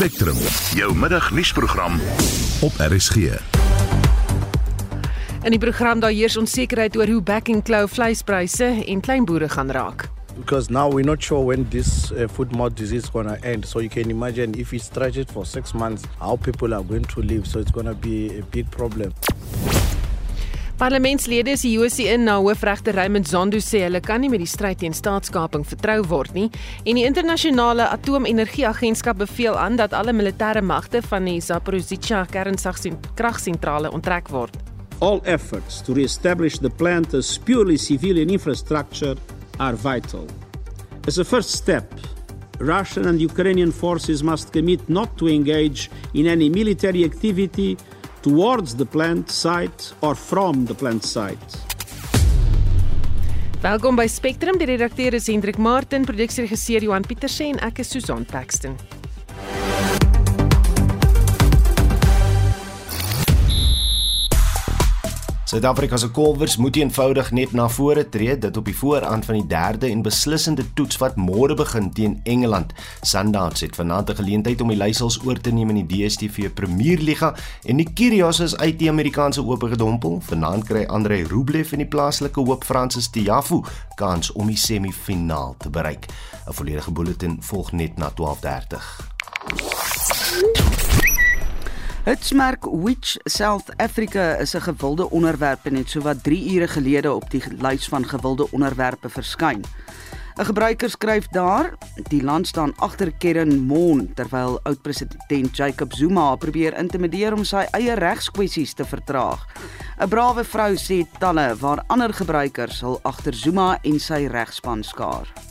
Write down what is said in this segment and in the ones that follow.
Spectrum, jou middagnuusprogram op RSG. In die program daar heers onsekerheid oor hoe back and claw vleispryse en kleinboere gaan raak. because now we're not sure when this uh, foot mouth disease is going to end. So you can imagine if it stretches for six months, how people are going to live. So it's going to be a big problem. Parlementslede is die Josie in na hoofregter Raymond Zondo sê hulle kan nie met die stryd teen staatskaping vertrou word nie en die internasionale atoomenergieagentskap beveel aan dat alle militêre magte van die Zaporizhzhia kernkragsentrale onttrek word. All efforts to re-establish the plant as purely civilian infrastructure are vital. As a first step, Russian and Ukrainian forces must commit not to engage in any military activity towards the plant site or from the plant site. Welkom by Spectrum. Die redakteur is Hendrik Martin, produksieregisseur Johan Pieterse en ek is Susan Paxton. Suid-Afrika se kolwers moet eenvoudig net na vore tree dit op die vooraan van die derde en beslissende toets wat môre begin teen Engeland. Sundowns het vanaand 'n geleentheid om die leiersels oor te neem in die DStv Premierliga en die Kyrgios is uit die Amerikaanse Ope gedompel. Vanaand kry Andrei Rublev en die plaaslike hoop Francis Tiafoe kans om die semifinaal te bereik. 'n Volledige bulletin volg net na 12:30. Hitsmerk Which South Africa is 'n gewilde onderwerp en het sowat 3 ure gelede op die lys van gewilde onderwerpe verskyn. 'n Gebruiker skryf daar: "Die land staan agter Karen Mon terwyl oud-president Jacob Zuma probeer intimideer om sy eie regskwessies te vertraag." 'n Brawe vrou sê talle waar ander gebruikers hul agter Zuma en sy regspan skaar.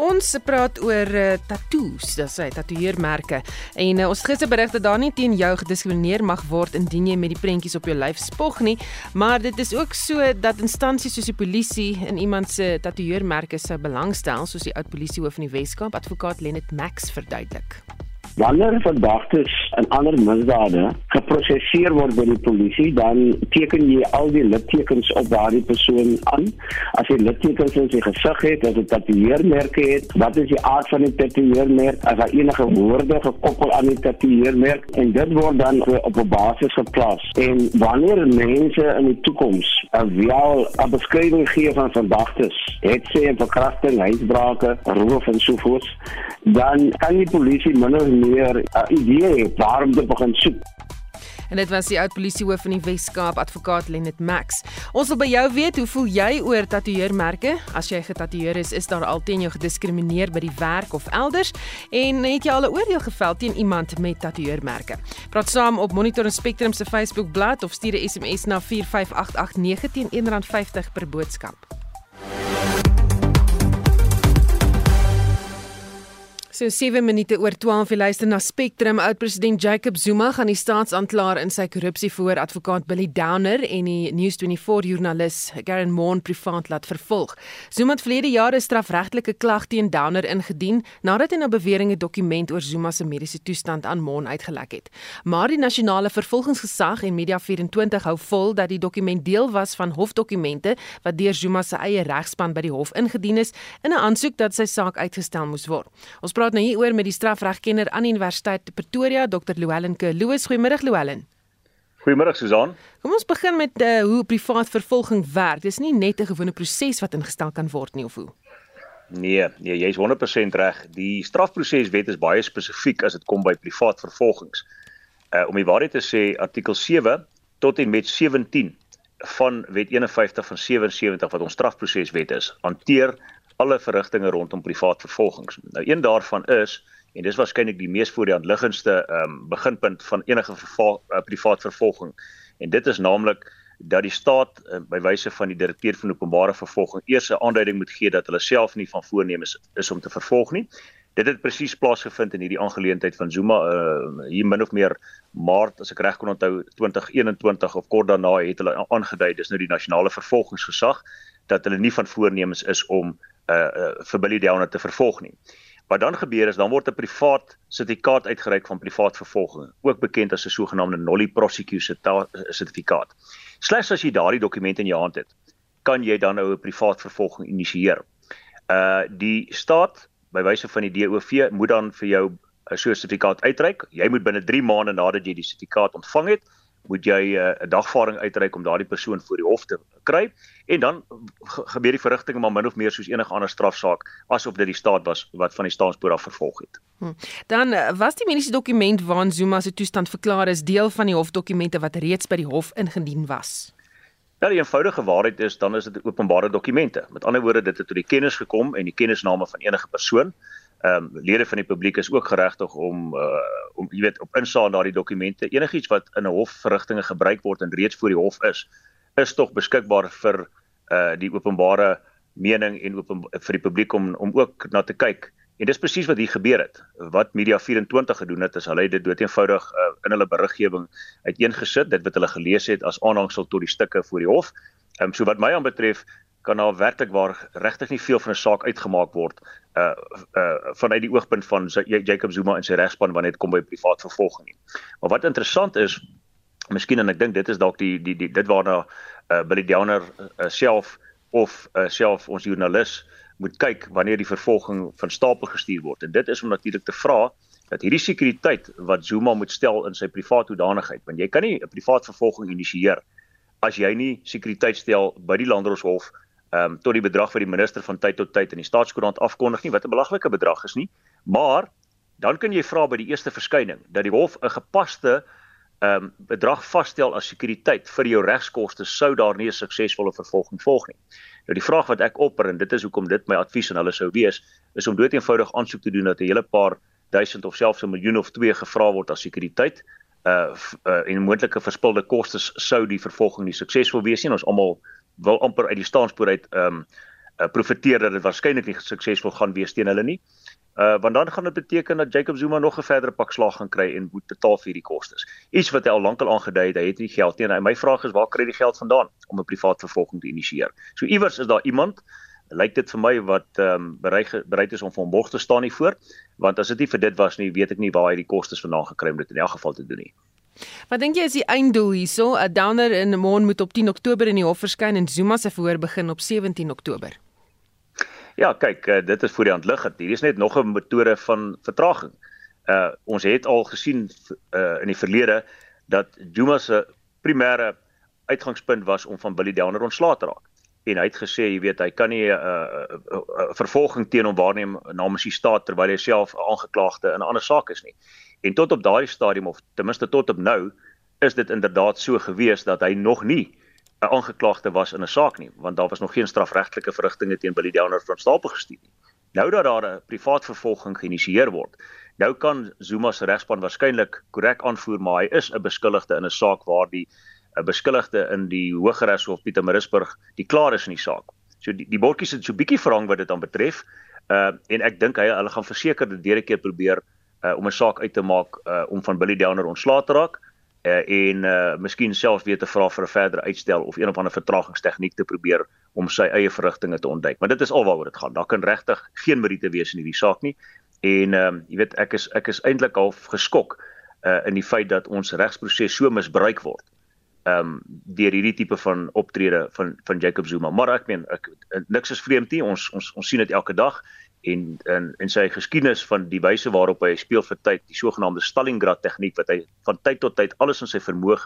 Ons praat oor uh, tattoos, dis hy tatoeëermerke. En uh, ons het gister berig dat daar nie teen jou gediskrimineer mag word indien jy met die prentjies op jou lyf spog nie, maar dit is ook so dat instansies soos die polisie in iemand se tatoeëermerke sou belangstel, soos die oud polisiehoof van die Wes-Kaap, advokaat Lennet Max verduidelik. Wanneer verdagtes in ander misdade geproseseer word by die polisie, dan teken jy al die littekens op daardie persoon aan. As jy littekens in sy gesig het, as dit tatoeëermerke het, wat is die aard van die tatoeëermerk? As daar enige woorde gekoppel aan die tatoeëermerk en dit word dan op 'n basis geplaas. En wanneer mense in die toekoms wel 'n beskrywing gee van verdagtes, het sê 'n verkrachting, huisbrake, roof en so voort, dan kan die polisie minder meer 'n idee het waarom te begin soek. En dit was die oud polisiehoof van die Wes-Kaap, advokaat Lennet Max. Ons wil by jou weet, hoe voel jy oor tatoeëermerke? As jy getatoeëer is, is daar al teen jou gediskrimineer by die werk of elders? En het jy al 'n oordeel gevel teen iemand met tatoeëermerke? Praat saam op Monitor en Spectrum se Facebook-blad of stuur 'n SMS na 45889 teen R1.50 per boodskap. So 7 minute oor 12 jy luister na Spectrum. Oud-president Jacob Zuma gaan die staatsanklaer in sy korrupsievoor advokaat Billy Downer en die News24 joernalis Garen Moon privaat laat vervolg. Zuma het verlede jaar 'n strafregtelike klag teen Downer ingedien nadat hy 'n beweringe dokument oor Zuma se mediese toestand aan Moon uitgelek het. Maar die nasionale vervolgingsgesag en Media24 hou vol dat die dokument deel was van hofdokumente wat deur Zuma se eie regspan by die hof ingedien is in 'n aansoek dat sy saak uitgestel moes word. Ons praat nou hieroor met die strafregkenner aan Universiteit Pretoria, Dr. Llewellyn Kerloos. Goeiemôre Llewellyn. Goeiemôre Susan. Kom ons begin met uh, hoe privaat vervolging werk. Dis nie net 'n gewone proses wat ingestel kan word nie of hoe? Nee, nee, jy's 100% reg. Die strafproseswet is baie spesifiek as dit kom by privaat vervolgings. Uh om die waarheid te sê, artikel 7 tot en met 17 van Wet 51 van 77 wat ons strafproseswet is, hanteer alle verrigtinge rondom privaat vervolgings. Nou een daarvan is en dis waarskynlik die mees voor die hand liggendste ehm um, beginpunt van enige verval, uh, privaat vervolging. En dit is naamlik dat die staat uh, by wyse van die direkteur van openbare vervolging eers 'n aanduiding moet gee dat hulle self nie van voornemens is om te vervolg nie. Dit het presies plaasgevind in hierdie aangeleentheid van Zuma uh, hier min of meer Maart as ek reg kon onthou 2021 of kort daarna het hulle aangedui dis nou die nasionale vervolgingsgesag dat hulle nie van voornemens is om uh, uh vir Billy Downer te vervolg nie. Wat dan gebeur is dan word 'n privaat sertifikaat uitgereik van privaat vervolging, ook bekend as 'n sogenaamde nolli prosecutor sertifikaat. Slegs as jy daardie dokument in jou hand het, kan jy dan nou 'n privaat vervolging initieer. Uh die staat by wyse van die DOV moet dan vir jou so 'n sertifikaat uitreik. Jy moet binne 3 maande nadat jy die sertifikaat ontvang het, moet jy uh, 'n dagvaarding uitreik om daardie persoon voor die hof te kry en dan gebeur die verrigting maar min of meer soos enige ander strafsaak asof dit die staat was wat van die staanspoor af vervolg het. Hm. Dan uh, was die mediese dokument waarin Zuma se toestand verklaar is deel van die hofdokumente wat reeds by die hof ingedien was. Ja, die eenvoudige waarheid is dan is dit openbare dokumente. Met ander woorde, dit het tot die kennis gekom en die kennisname van enige persoon ehm um, lede van die publiek is ook geregtig om uh, om jy weet op insaag daardie dokumente. Enigiets wat in 'n hofverrigtinge gebruik word en reeds voor die hof is is tog beskikbaar vir uh die openbare mening en open vir die publiek om om ook na te kyk. En dis presies wat hier gebeur het. Wat Media 24 gedoen het is hulle het dit doeteenvoudig uh, in hulle beriggewing uiteengesit dit wat hulle gelees het as aanhangsel tot die stukke voor die hof. Ehm um, so wat my aanbetref kan daar werklik waar regtig nie veel van 'n saak uitgemaak word uh uh vanuit die oogpunt van Jacob Zuma en sy regspan wanneer dit kom by privaat vervolging nie. Maar wat interessant is, miskien en ek dink dit is dalk die die die dit waarna uh Billy Downer uh, self of uh, self ons joernalis moet kyk wanneer die vervolging van stapel gestuur word. En dit is om natuurlik te vra dat hierdie sekuriteit wat Zuma moet stel in sy privaat hoedanigheid, want jy kan nie 'n privaat vervolging initieer as jy nie sekuriteit stel by die Landdroshof ehm um, tot die bedrag wat die minister van tyd tot tyd in die staatskoerant afkondig nie wat 'n belaglike bedrag is nie maar dan kan jy vra by die eerste verskyning dat die hof 'n gepaste ehm um, bedrag vasstel as sekuriteit vir jou regskoste sou daar nie 'n suksesvolle vervolging volg nie. Nou die vraag wat ek opper en dit is hoekom dit my advies aan hulle sou wees is om doeteenvoudig aansoek te doen dat 'n hele paar duisend of selfs 'n miljoen of 2 gevra word as sekuriteit uh, uh en moontlike verspilde kostes sou die vervolging nie suksesvol wees nie. Ons almal wil amper uit die staanspoor uit ehm um, uh, profeteer dat dit waarskynlik nie suksesvol gaan wees teen hulle nie. Uh want dan gaan dit beteken dat Jacob Zuma nog 'n verdere pak slag gaan kry en moet betaal vir hierdie kostes. Iets wat hy al lankal aangedui het, hy het nie geld nie. En my vraag is waar kry hy die geld vandaan om 'n privaat vervolging te initieer? So iewers is daar iemand lyk dit vir my wat ehm um, bereid bereid is om van borg te staan hiervoor want as dit nie vir dit was nie weet ek nie waar hy die kostes vandaan gekry het om dit in elk geval te doen nie. Wat dink jy is die einddoel hierso? 'n Downer in Mon moet op 10 Oktober in die hof verskyn en Zuma se verhoor begin op 17 Oktober. Ja, kyk, uh, dit is voor die hand lig. Hier is net nog 'n metode van vertraging. Uh ons het al gesien uh in die verlede dat Zuma se primêre uitgangspunt was om van Billy Downer ontslae te raak. En hy het gesê, jy weet, hy kan nie 'n uh, uh, uh, uh, vervolging teen hom waarneem namens die staat terwyl hy self aangeklaagde in 'n ander saak is nie. En tot op daardie stadium of ten minste tot op nou is dit inderdaad so gewees dat hy nog nie 'n aangeklaagde was in 'n saak nie, want daar was nog geen strafregtelike verrigtinge teen Billy Downer van stapel gestuur nie. Nou dat daar 'n privaat vervolging geïnisieer word, nou kan Zuma se regspan waarskynlik korrek aanvoer maar hy is 'n beskuldigde in 'n saak waar die 'n beskuldigde in die Hooggeregshof Pietermaritzburg die klaar is in die saak. So die die bordjies het so bietjie verhang wat dit dan betref. Uh en ek dink hy hulle gaan verseker dit weer 'n keer probeer uh, om 'n saak uit te maak uh, om van Billy Downer ontslae te raak uh, en uh, miskien selfs weer te vra vir 'n verdere uitstel of een of ander vertragingstegniek te probeer om sy eie verrigtinge te ontduik. Maar dit is alwaaroor dit gaan. Daar kan regtig geen meriete wees in hierdie saak nie. En um, jy weet ek is ek is eintlik half geskok uh in die feit dat ons regsproses so misbruik word. Ehm um, deur hierdie tipe van optrede van van Jacob Zuma. Maar ek meen ek niks is vreemd nie. Ons ons ons sien dit elke dag en in in sy geskiedenis van die wyse waarop hy speel vir tyd, die sogenaamde Stalingrad tegniek wat hy van tyd tot tyd alles in sy vermoë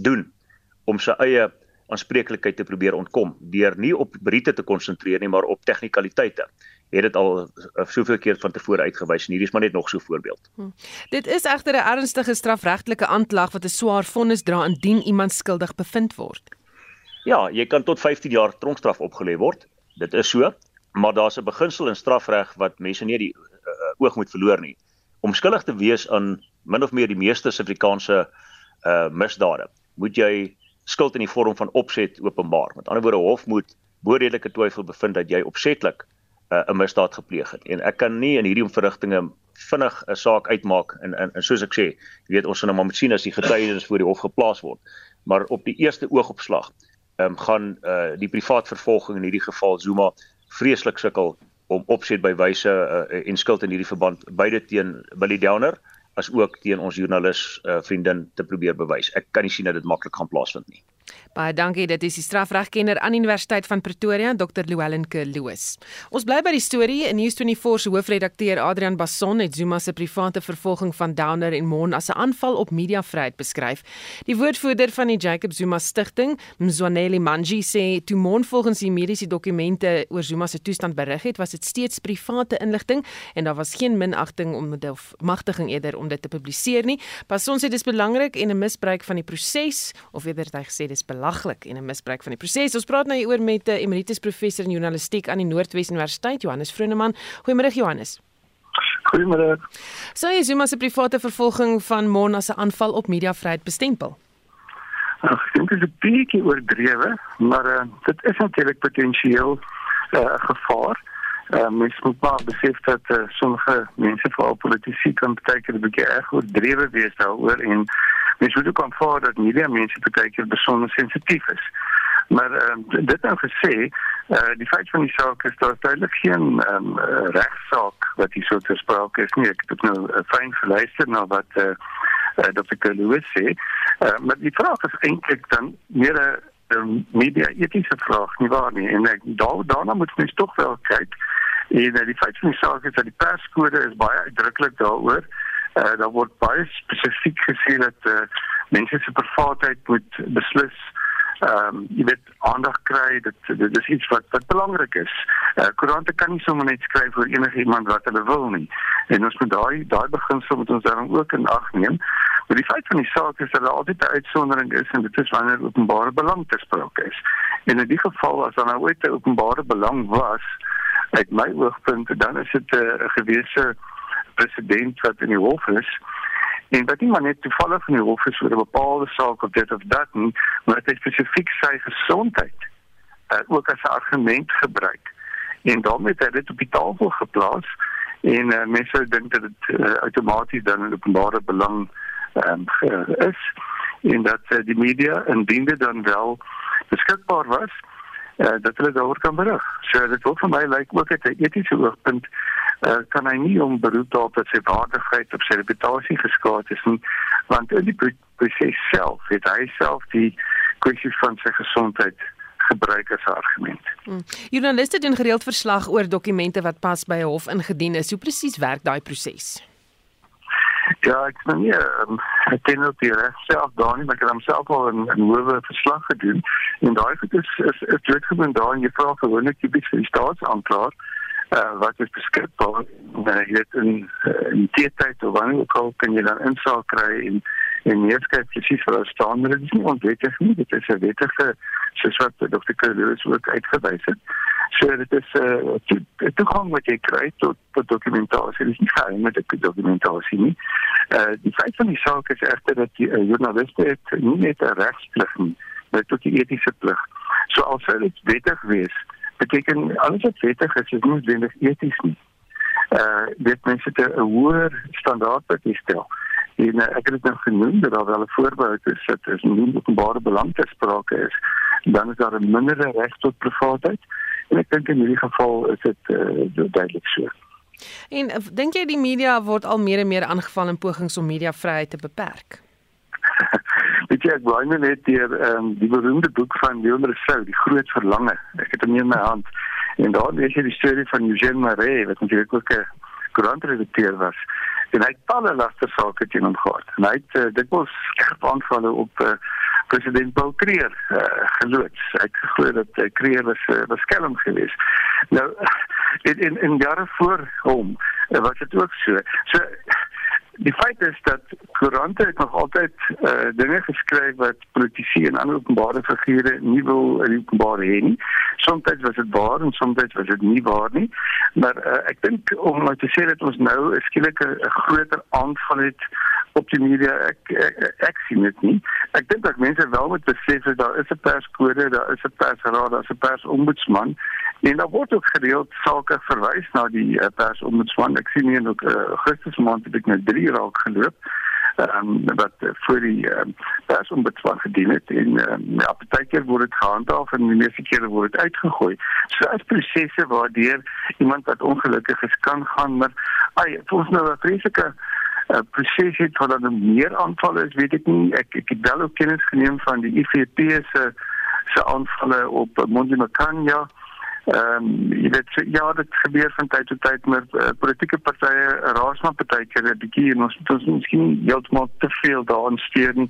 doen om sy eie aanspreeklikheid te probeer ontkom deur nie op briete te konsentreer nie maar op tegnikaliteite. Het dit al uh, soveel keer van tevore uitgewys en hier is maar net nog so 'n voorbeeld. Hm. Dit is egter 'n ernstige strafregtelike aanklag wat 'n swaar vonnis dra indien iemand skuldig bevind word. Ja, jy kan tot 15 jaar tronkstraf opgelê word. Dit is so maar daar's 'n beginsel in strafreg wat mense nie die uh, oog moet verloor nie. Om skuldig te wees aan min of meer die meeste Suid-Afrikaanse uh misdade, moet jy skuld in die vorm van opset openbaar. Met ander woorde, hof moet bo redelike twyfel bevind dat jy opsetlik 'n uh, misdaad gepleeg het. En ek kan nie in hierdie verrigtinge vinnig 'n saak uitmaak en en, en soos ek sê, jy weet ons sal nou maar moet sien as die getuienis voor die hof geplaas word. Maar op die eerste oogopslag ehm um, gaan uh die privaat vervolging in hierdie geval Zuma vreeslik sukkel om opset by wyse uh, en skuld in hierdie verband beide teen Billy Downer as ook teen ons joernalis uh, vriendin te probeer bewys. Ek kan nie sien dat dit maklik gaan plaasvind nie. Baie dankie. Dit is die strafregkenner aan Universiteit van Pretoria, Dr. Llewellyn Kerloos. Ons bly by die storie. In News24 se hoofredakteur Adrian Basson het Zuma se private vervolging van Downer en Mon as 'n aanval op mediavryheid beskryf. Die woordvoerder van die Jacob Zuma Stichting, Mzwaneli Manji, sê toe Mon volgens die mediese dokumente oor Zuma se toestand berig het, was dit steeds private inligting en daar was geen minagting om dit of magtiging eerder om dit te publiseer nie. Basson sê dis belangrik en 'n misbruik van die proses of eerder hy gesê dis belaglik en 'n misbruik van die proses. Ons praat nou hieroor met 'n emeritus professor in journalistiek aan die Noordwes Universiteit, Johannes Vroneman. Goeiemôre Johannes. Goeiemôre. Sou jy Zuma se private vervolging van Mona se aanval op mediavryheid bestempel? Ag, ek dink dit is 'n bietjie oordrewe, maar uh, dit is natuurlik potensieel eh, 'n uh, gevaar. Uh, mens moet maar besef dat uh, sommige mense veral politici kan baie keer 'n bietjie erg oordrewe wees daaroor en mens moet ook aanvaar dat media mense baie keer besonder sensitief is. Maar uh, dit nou gesê, uh, die feit van die saak is dat duidelik geen um, uh, regsaak wat hier so ter sprake is nie. Ek het nou uh, fyn geluister na wat uh, uh, Dr. Kalous sê. Uh, maar die vraag is eintlik dan meer 'n media etiese vraag nie waar nie en ek daar daarna moet mens tog wel kyk en uh, die feit van die saak is dat die perskode is baie uitdruklik daaroor uh, daar word baie spesifiek gesê dat uh, mense se privaatheid moet beslis ehm um, jy weet aandag kry dit dit is iets wat wat belangrik is. Eh uh, koerante kan nie sommer net skryf oor enige iemand wat hulle wil nie. En ons moet daai daai beginsel moet ons daarom ook in ag neem. Maar die feit van die saak is dat daar altyd 'n uitsondering is en dit is wanneer openbare belang ter sprake is. En in die geval as daar nou ooit 'n openbare belang was uit my oogpunt dan is dit 'n uh, gewese president wat in die hof is en dat nie maar net toevallig in die hof is oor 'n bepaalde saak of dit of dat nie, maar dit spesifiek sy gesondheid uh, ook as 'n argument gebruik. En daarmee het hy dit op die tafel geplaas en uh, mense dink dat dit uh, outomaties dan 'n openbare belang um, is en dat uh, die media indien dit dan wel beskikbaar was uh, dat hulle daaroor kan berig. So dit wil vir my lyk like, ook uit 'n etiese oogpunt uh, kan hy nie om beroep daarop dat sy waardigheid of sy reputasie geskaad is nie want in die proses self het hy self die kwessie van sy gesondheid gebruik as argument. Hmm. Journaliste doen gereeld verslag oor dokumente wat pas by 'n hof ingedien is. Hoe presies werk daai proses? Ja, ek sien nie um, ek ken ook die regself daar nie, maar ek het homself al in 'n hoë verslag gedoen. En daai goed is is is gebeur daar en jy vra gewoonlik tipies vir die staatsaanklaer uh, wat is beskikbaar? Uh, jy weet in uh, in tyd of wanneer ook al kan jy dan insaak kry en en meer skryf presies vir staan maar dit is nie onwettig nie dit is 'n wettige soos wat Dr. Kerloos ook uitgewys het so dit is 'n uh, to, toegang wat jy kry tot tot dokumentasie dis nie geheim met die dokumentasie nie uh, die feit van die saak is egter dat die uh, journaliste het nie net 'n regsplig nie maar tot die etiese plig so al sou dit wettig wees beteken alles wat wettig is is nie noodwendig eties nie. Uh dit mense te 'n hoër standaard wat jy stel. En uh, ek het dit nou genoem dat daar wel 'n voorbehou is dat as nie openbare belang ter sprake is, dan is daar 'n mindere reg tot privaatheid. En ek dink in hierdie geval is dit uh, duidelik so. En uh, dink jy die media word al meer en meer aangeval in pogings om mediavryheid te beperk? Weet jy ek wou net deur um, die beroemde boek van Leon Rousseau, Die Groot Verlange. Ek het hom in my hand. En daar lees jy die storie van Eugène Marais wat natuurlik ook 'n koerantredakteur was. En hy het talle laste sake teen hom gehad. En hy het uh, dikwels skerp aanvalle op uh, president Paul Creer uh, geloods. Hy het geglo dat uh, Creer was uh, was skelm geweest. Nou in in, jare voor hom uh, was dit ook so. So die feit is dat koerante het nog altyd uh, dinge geskryf wat politici en ander openbare figure nie wil in openbaar hê nie. Soms was dit waar en soms was dit nie waar nie. Maar uh, ek dink om nou te sê dat ons nou 'n skielike 'n groter aanval het op die media ek ek, ek sien dit nie. Ek dink dat mense wel moet besef dat daar is 'n perskode, daar is 'n persraad, daar is 'n persombudsman En daar word ook gereeld sake verwys na die uh, persombudsman. Ek sien hier ook uh, Augustus maand het ek net 3 raak geloop. Ehm um, wat uh, vir die uh, persombudsman gedien het en uh, ja, baie keer word dit gehandhaaf en die meeste kere word dit uitgegooi. So as prosesse waardeur iemand wat ongelukkig is kan gaan, maar ai, ons nou 'n vreeslike uh, proses het waar daar meer aanvalle is, weet ek nie. Ek ek het wel ook kennis geneem van die IFP se se aanvalle op Mondimakanya. Ehm um, jy weet ja, dit gebeur van tyd tot tyd met uh, politieke partye, raas maar partykeer 'n bietjie en ons moet ons miskien heeltemal te veel daarin steur nie.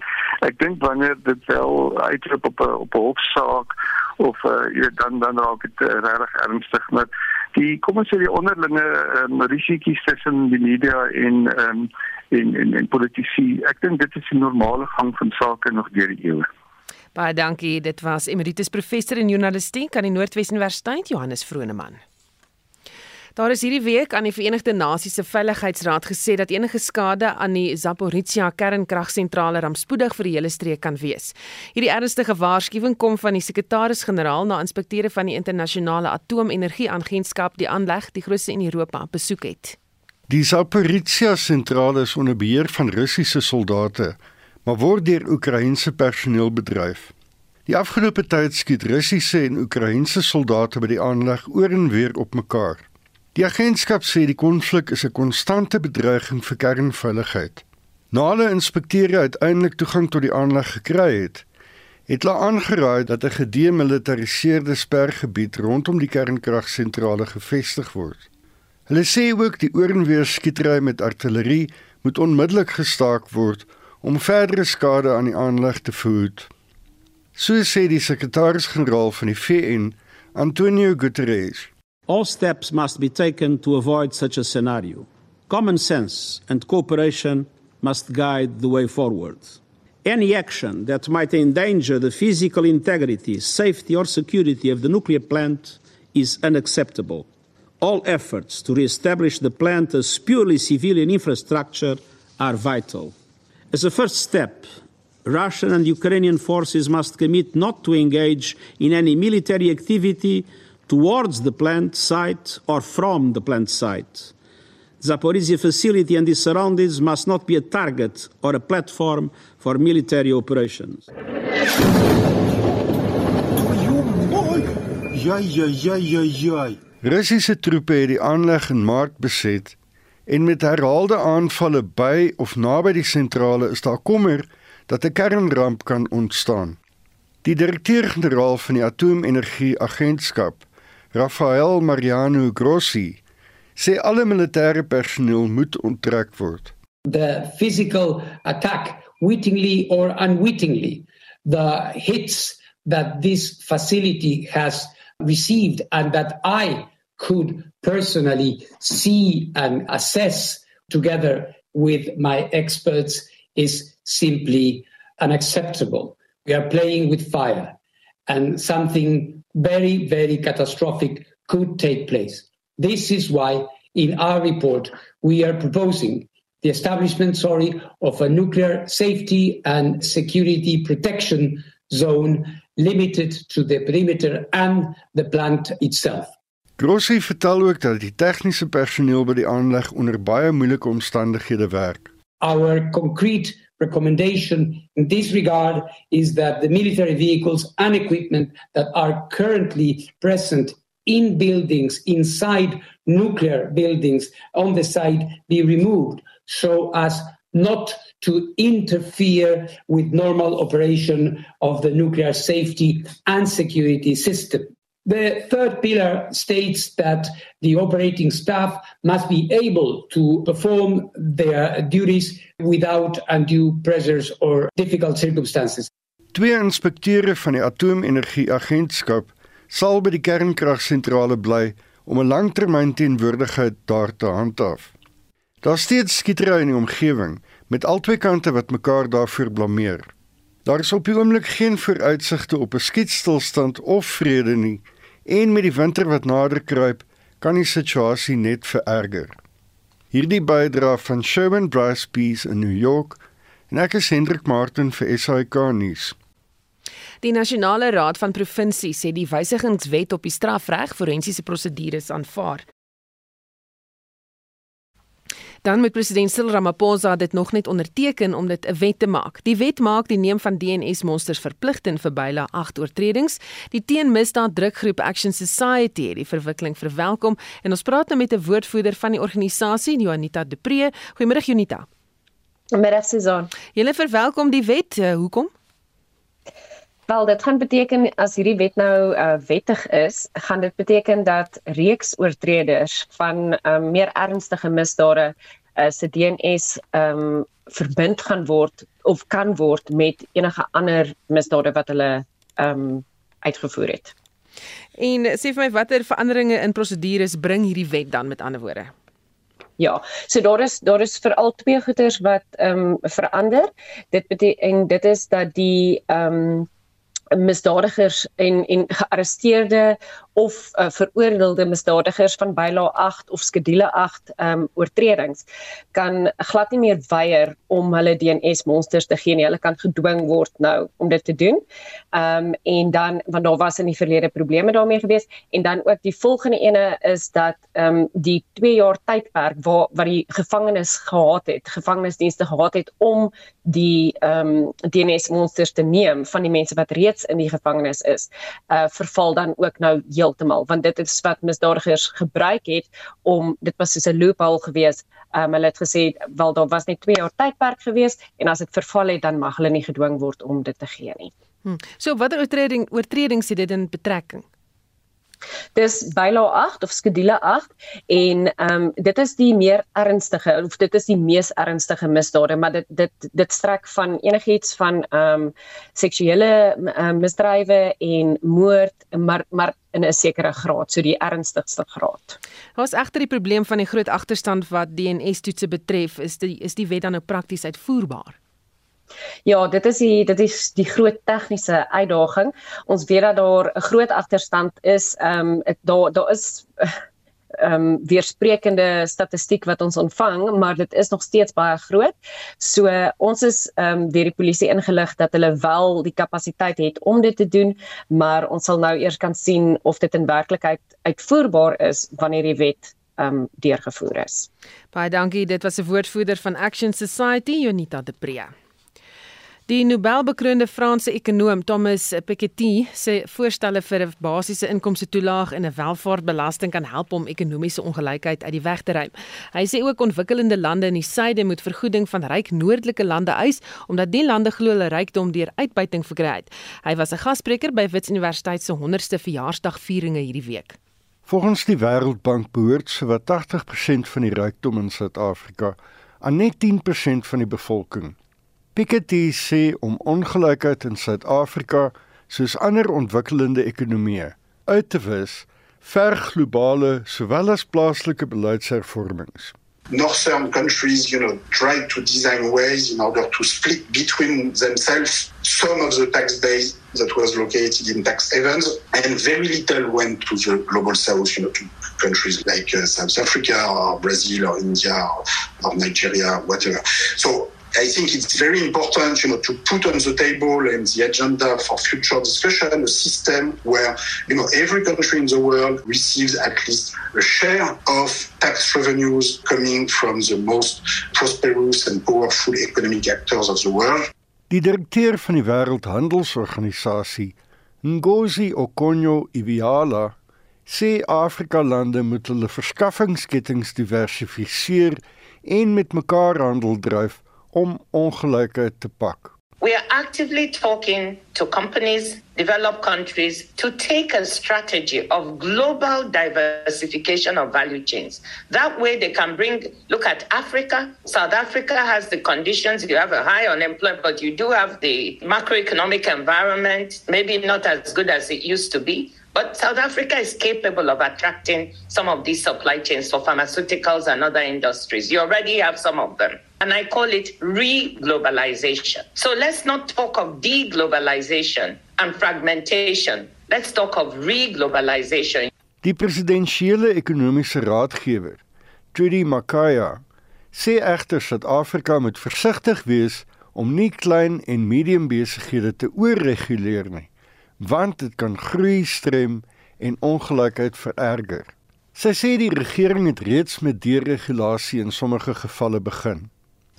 Ek dink wanneer dit wel uitloop op 'n op 'n hofsaak of uh, jy weet dan dan raak dit uh, regtig ernstig met die kom ons sê die onderlinge um, risiko's tussen die media en um, en en en politici. Ek dink dit is 'n normale gang van sake nog deur die eeue. Baie dankie. Dit was Emeritus Professor in Journalistiek aan die Noordwes Universiteit Johannes Vroneman. Daar is hierdie week aan die Verenigde Nasies se Veiligheidsraad gesê dat enige skade aan die Zaporizhia kernkragsentrale rampspoedig vir die hele streek kan wees. Hierdie ernstige waarskuwing kom van die sekretaris-generaal na inspekteure van die internasionale atoomenergieagentskap die aanleg die grootste in Europa besoek het. Die Zaporizhia sentrale is onder beheer van Russiese soldate maar word deur Oekraïense personeel bedryf. Die afgelope tyd skiet Russiese en Oekraïense soldate by die aanleg oor en weer op mekaar. Die agentskap sê die konflik is 'n konstante bedreiging vir kernveiligheid. Na hulle inspekteure uiteindelik toegang tot die aanleg gekry het, het hulle aangeraai dat 'n gedemilitariseerde spergebied rondom die kernkragsentrale gevestig word. Hulle sê ook die oor en weer skietery met artillerie moet onmiddellik gestaak word om verdere skade aan die aanleg te verhoed. So sê die sekretaris-generaal van die VN, Antonio Guterres. All steps must be taken to avoid such a scenario. Common sense and cooperation must guide the way forward. Any action that might endanger the physical integrity, safety, or security of the nuclear plant is unacceptable. All efforts to re-establish the plant as purely civilian infrastructure are vital. As a first step, Russian and Ukrainian forces must commit not to engage in any military activity towards the plant site or from the plant site. Zaporizhia facility and its surroundings must not be a target or a platform for military operations. Russiese troepe het die aanleg in Maart beset en met herhaalde aanvalle by of naby die sentrale is daar kommer dat 'n kernramp kan ontstaan. Die direkteur-generaal van die Atoomenergie Agentskap, Rafael Mariano Grossi, sê alle militêre personeel moet onttrek word. The physical attack wittingly or unwittingly, the hits that this facility has received and that I could personally see and assess together with my experts is simply unacceptable. We are playing with fire and something very, very catastrophic could take place. This is why in our report we are proposing the establishment sorry of a nuclear safety and security protection zone limited to the perimeter and the plant itself. Grossi vertel ook dat die tegniese personeel by die aanleg onder baie moeilike omstandighede werk. Our concrete recommendation in this regard is that the military vehicles and equipment that are currently present in buildings inside nuclear buildings on the site be removed so as not to interfere with normal operation of the nuclear safety and security system. The third pillar states that the operating staff must be able to perform their duties without undue pressures or difficult circumstances. Twee inspekteure van die atoomenergieagentskap sal by die kernkragsentrale bly om 'n langtermyn teenwoordigheid daar te handhaaf. Daar steeds skietery in die omgewing met albei kante wat mekaar daarvoor blameer. Daar is op die oomblik geen vooruitsigte op 'n skietstilstand of vrede nie en met die winter wat nader kruip, kan die situasie net vererger. Hierdie bydra van Sherman Bryce Peace in New York en ek is Hendrik Martin vir SAK nuus. Die Nasionale Raad van Provinsies sê die wysigingswet op die strafreg forensiese prosedures aanvaar. Dan moet president Cyril Ramaphosa dit nog net onderteken om dit 'n wet te maak. Die wet maak die neem van DNS-monsters verpligtend vir byle 8 oortredings. Die teenmisdaad drukgroep Action Society het die verwikkeling verwelkom en ons praat nou met 'n woordvoerder van die organisasie, Juanita De Pre. Goeiemôre Juanita. Middag Susan. Julle verwelkom die wet. Uh, hoekom? Wel, dit gaan beteken as hierdie wet nou uh, wettig is, gaan dit beteken dat reeks oortreders van um, meer ernstige misdade uh, se DNS um, verbind gaan word of kan word met enige ander misdade wat hulle um, uitgevoer het. En sê vir my watter veranderinge in prosedures bring hierdie wet dan met ander woorde? Ja, so daar is daar is veral twee goeters wat ehm um, verander. Dit beteken dit is dat die ehm um, misdadigers en en gearresteerde of uh, veroordeelde misdadigers van byla 8 of skedule 8 um oortredings kan glad nie meer weier om hulle DNS monsters te gee nie. Hulle kan gedwing word nou om dit te doen. Um en dan want daar was in die verlede probleme daarmee gewees en dan ook die volgende ene is dat um die 2 jaar tydperk waar wat die gevangenes gehad het, gevangenisdienste gehad het om die um DNS monsters te neem van die mense wat reeds in die gevangenis is, uh verval dan ook nou heeltemal want dit is wat misdadigers gebruik het om dit was soos 'n loophole gewees. Um hulle het gesê wel daar was net 2 jaar tydperk gewees en as dit verval het dan mag hulle nie gedwing word om dit te gee nie. Hmm. So watter oortreding oortredings het dit in betrekking? Dis byla 8 of skedule 8 en ehm um, dit is die meer ernstige of dit is die mees ernstige misdade maar dit dit dit strek van enigiets van ehm um, seksuele um, misdrywe en moord maar maar in 'n sekere graad so die ernstigste graad. Daar's egter die probleem van die groot agterstand wat DNS toetse betref is die is die wet dan nou prakties uitvoerbaar? Ja, dit is die dit is die groot tegniese uitdaging. Ons weet dat daar 'n groot agterstand is. Ehm um, daar daar is ehm um, weersprekende statistiek wat ons ontvang, maar dit is nog steeds baie groot. So ons is ehm um, deur die polisie ingelig dat hulle wel die kapasiteit het om dit te doen, maar ons sal nou eers kan sien of dit in werklikheid uitvoerbaar is wanneer die wet ehm um, deurgevoer is. Baie dankie. Dit was 'n woordvoerder van Action Society, Jonita de Pre. Die Nobelbekroonde Franse ekonom Thomas Piketty sê voorstelle vir 'n basiese inkomste toelaag en 'n welvaartbelasting kan help om ekonomiese ongelykheid uit die weg te ruim. Hy sê ook ontwikkelende lande in die suide moet vergoeding van ryk noordelike lande eis omdat die lande glo hulle rykdom deur uitbuiting verkry het. Hy was 'n gasspreker by Wits Universiteit se 100ste verjaarsdagvieringe hierdie week. Volgens die Wêreldbank behoort sowat 80% van die rykdom in Suid-Afrika aan net 10% van die bevolking. Piketty sê om ongelykheid in Suid-Afrika soos ander ontwikkelende ekonomieë uit te verg globale sowel as plaaslike beleidshervormings. Northern countries, you know, try to design ways in order to split between themselves some of the tax base that was located in tax havens, and very little went to the global south, you know, to countries like uh, South Africa or Brazil or India or, or Nigeria, whatever. So I think it's very important, you know, to put on the table and the agenda for future discussion a system where, you know, every country in the world receives at least a share of tax revenues coming from the most prosperous and powerful economic actors of the world. Die direkteur van die Wêreldhandelsorganisasie, Ngozi Okonjo-Iweala, sê Afrika lande moet hulle verskaffingsketTINGS diversifiseer en met mekaar handel dryf om te. We are actively talking to companies, developed countries, to take a strategy of global diversification of value chains. That way, they can bring, look at Africa. South Africa has the conditions. You have a high unemployment, but you do have the macroeconomic environment, maybe not as good as it used to be. But South Africa is capable of attracting some of these supply chains for pharmaceuticals and other industries. You already have some of them. and I call it re-globalization. So let's not talk of deglobalization and fragmentation. Let's talk of re-globalization. Die presidensiële ekonomiese raadgewer, Trudy Makaya, sê egter Suid-Afrika moet versigtig wees om nie klein en medium besighede te oorreguleer nie, want dit kan groei strem en ongelykheid vererger. Sy sê die regering het reeds met deregulasie in sommige gevalle begin.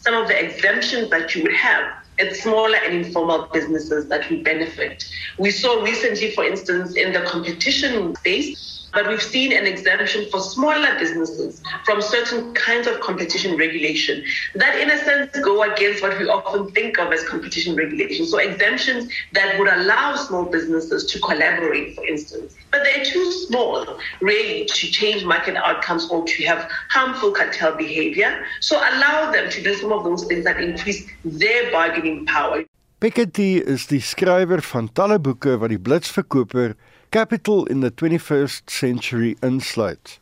some of the exemptions that you would have at smaller and informal businesses that would benefit. We saw recently, for instance, in the competition space, But we've seen an exemption for smaller businesses from certain kinds of competition regulation that, in a sense, go against what we often think of as competition regulation. So, exemptions that would allow small businesses to collaborate, for instance. But they're too small, really, to change market outcomes or to have harmful cartel behavior. So, allow them to do some of those things that increase their bargaining power. Piketty is die skrywer van talle boeke wat die blitsverkoper Capital in the 21st Century insluit.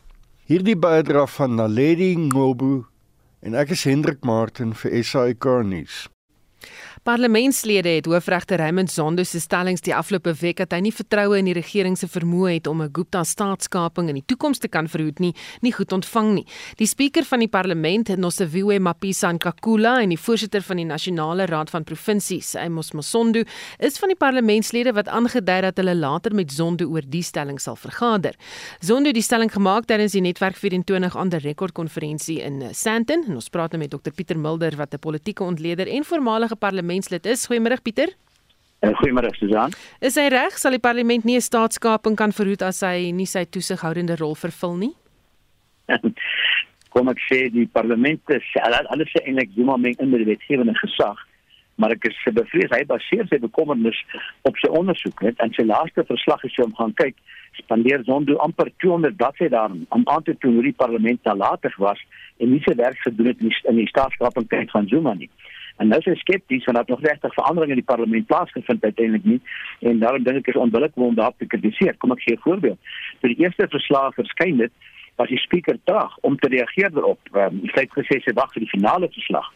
Hierdie bydra van Naledi Ngobu en ek is Hendrik Martin vir SAK nuus. Parlementslede het hoofregter Raymond Zondo se stellings die afgelope week dat hy nie vertroue in die regering se vermoë het om 'n Gupta staatskaping in die toekoms te kan verhoed nie, nie goed ontvang nie. Die spreker van die parlement, Nosiviwe Mapisa Nkakula en die voorsitter van die Nasionale Raad van Provinsies, Amos Masondo, is van die parlementslede wat aangedui dat hulle later met Zondo oor die stelling sal vergader. Zondo het die stelling gemaak tydens die Netwerk 24 ander rekordkonferensie in Sandton en ons praat nou met Dr Pieter Mulder wat 'n politieke ontleder en voormalige parlement parlementslid is. Goeiemôre Pieter. Uh, Goeiemôre Susan. Is hy reg sal die parlement nie 'n staatskaping kan verhoed as hy nie sy toesighoudende rol vervul nie? Kom ek sê die parlement is alles se eintlik Zuma meng in die wetgewende gesag, maar ek is bevrees hy baseer sy bekommernis op sy ondersoek net en sy laaste verslag is om gaan kyk spandeer Zondo amper 200 bladsye daarin om aan te toon hoe die parlement nalatig was en nie sy werk gedoen het in die staatskaping van Zuma nie. En nou is hy skepties want daar nog regtig veranderinge in die parlement plaasgevind uiteindelik nie en daarom dink ek is onbillik om daarop te kritiseer. Kom ek gee 'n voorbeeld. Toe die eerste verslag verskyn het, was die spreker traag om te reageer daarop. Um, hy het gesê sy wag vir die finale verslag.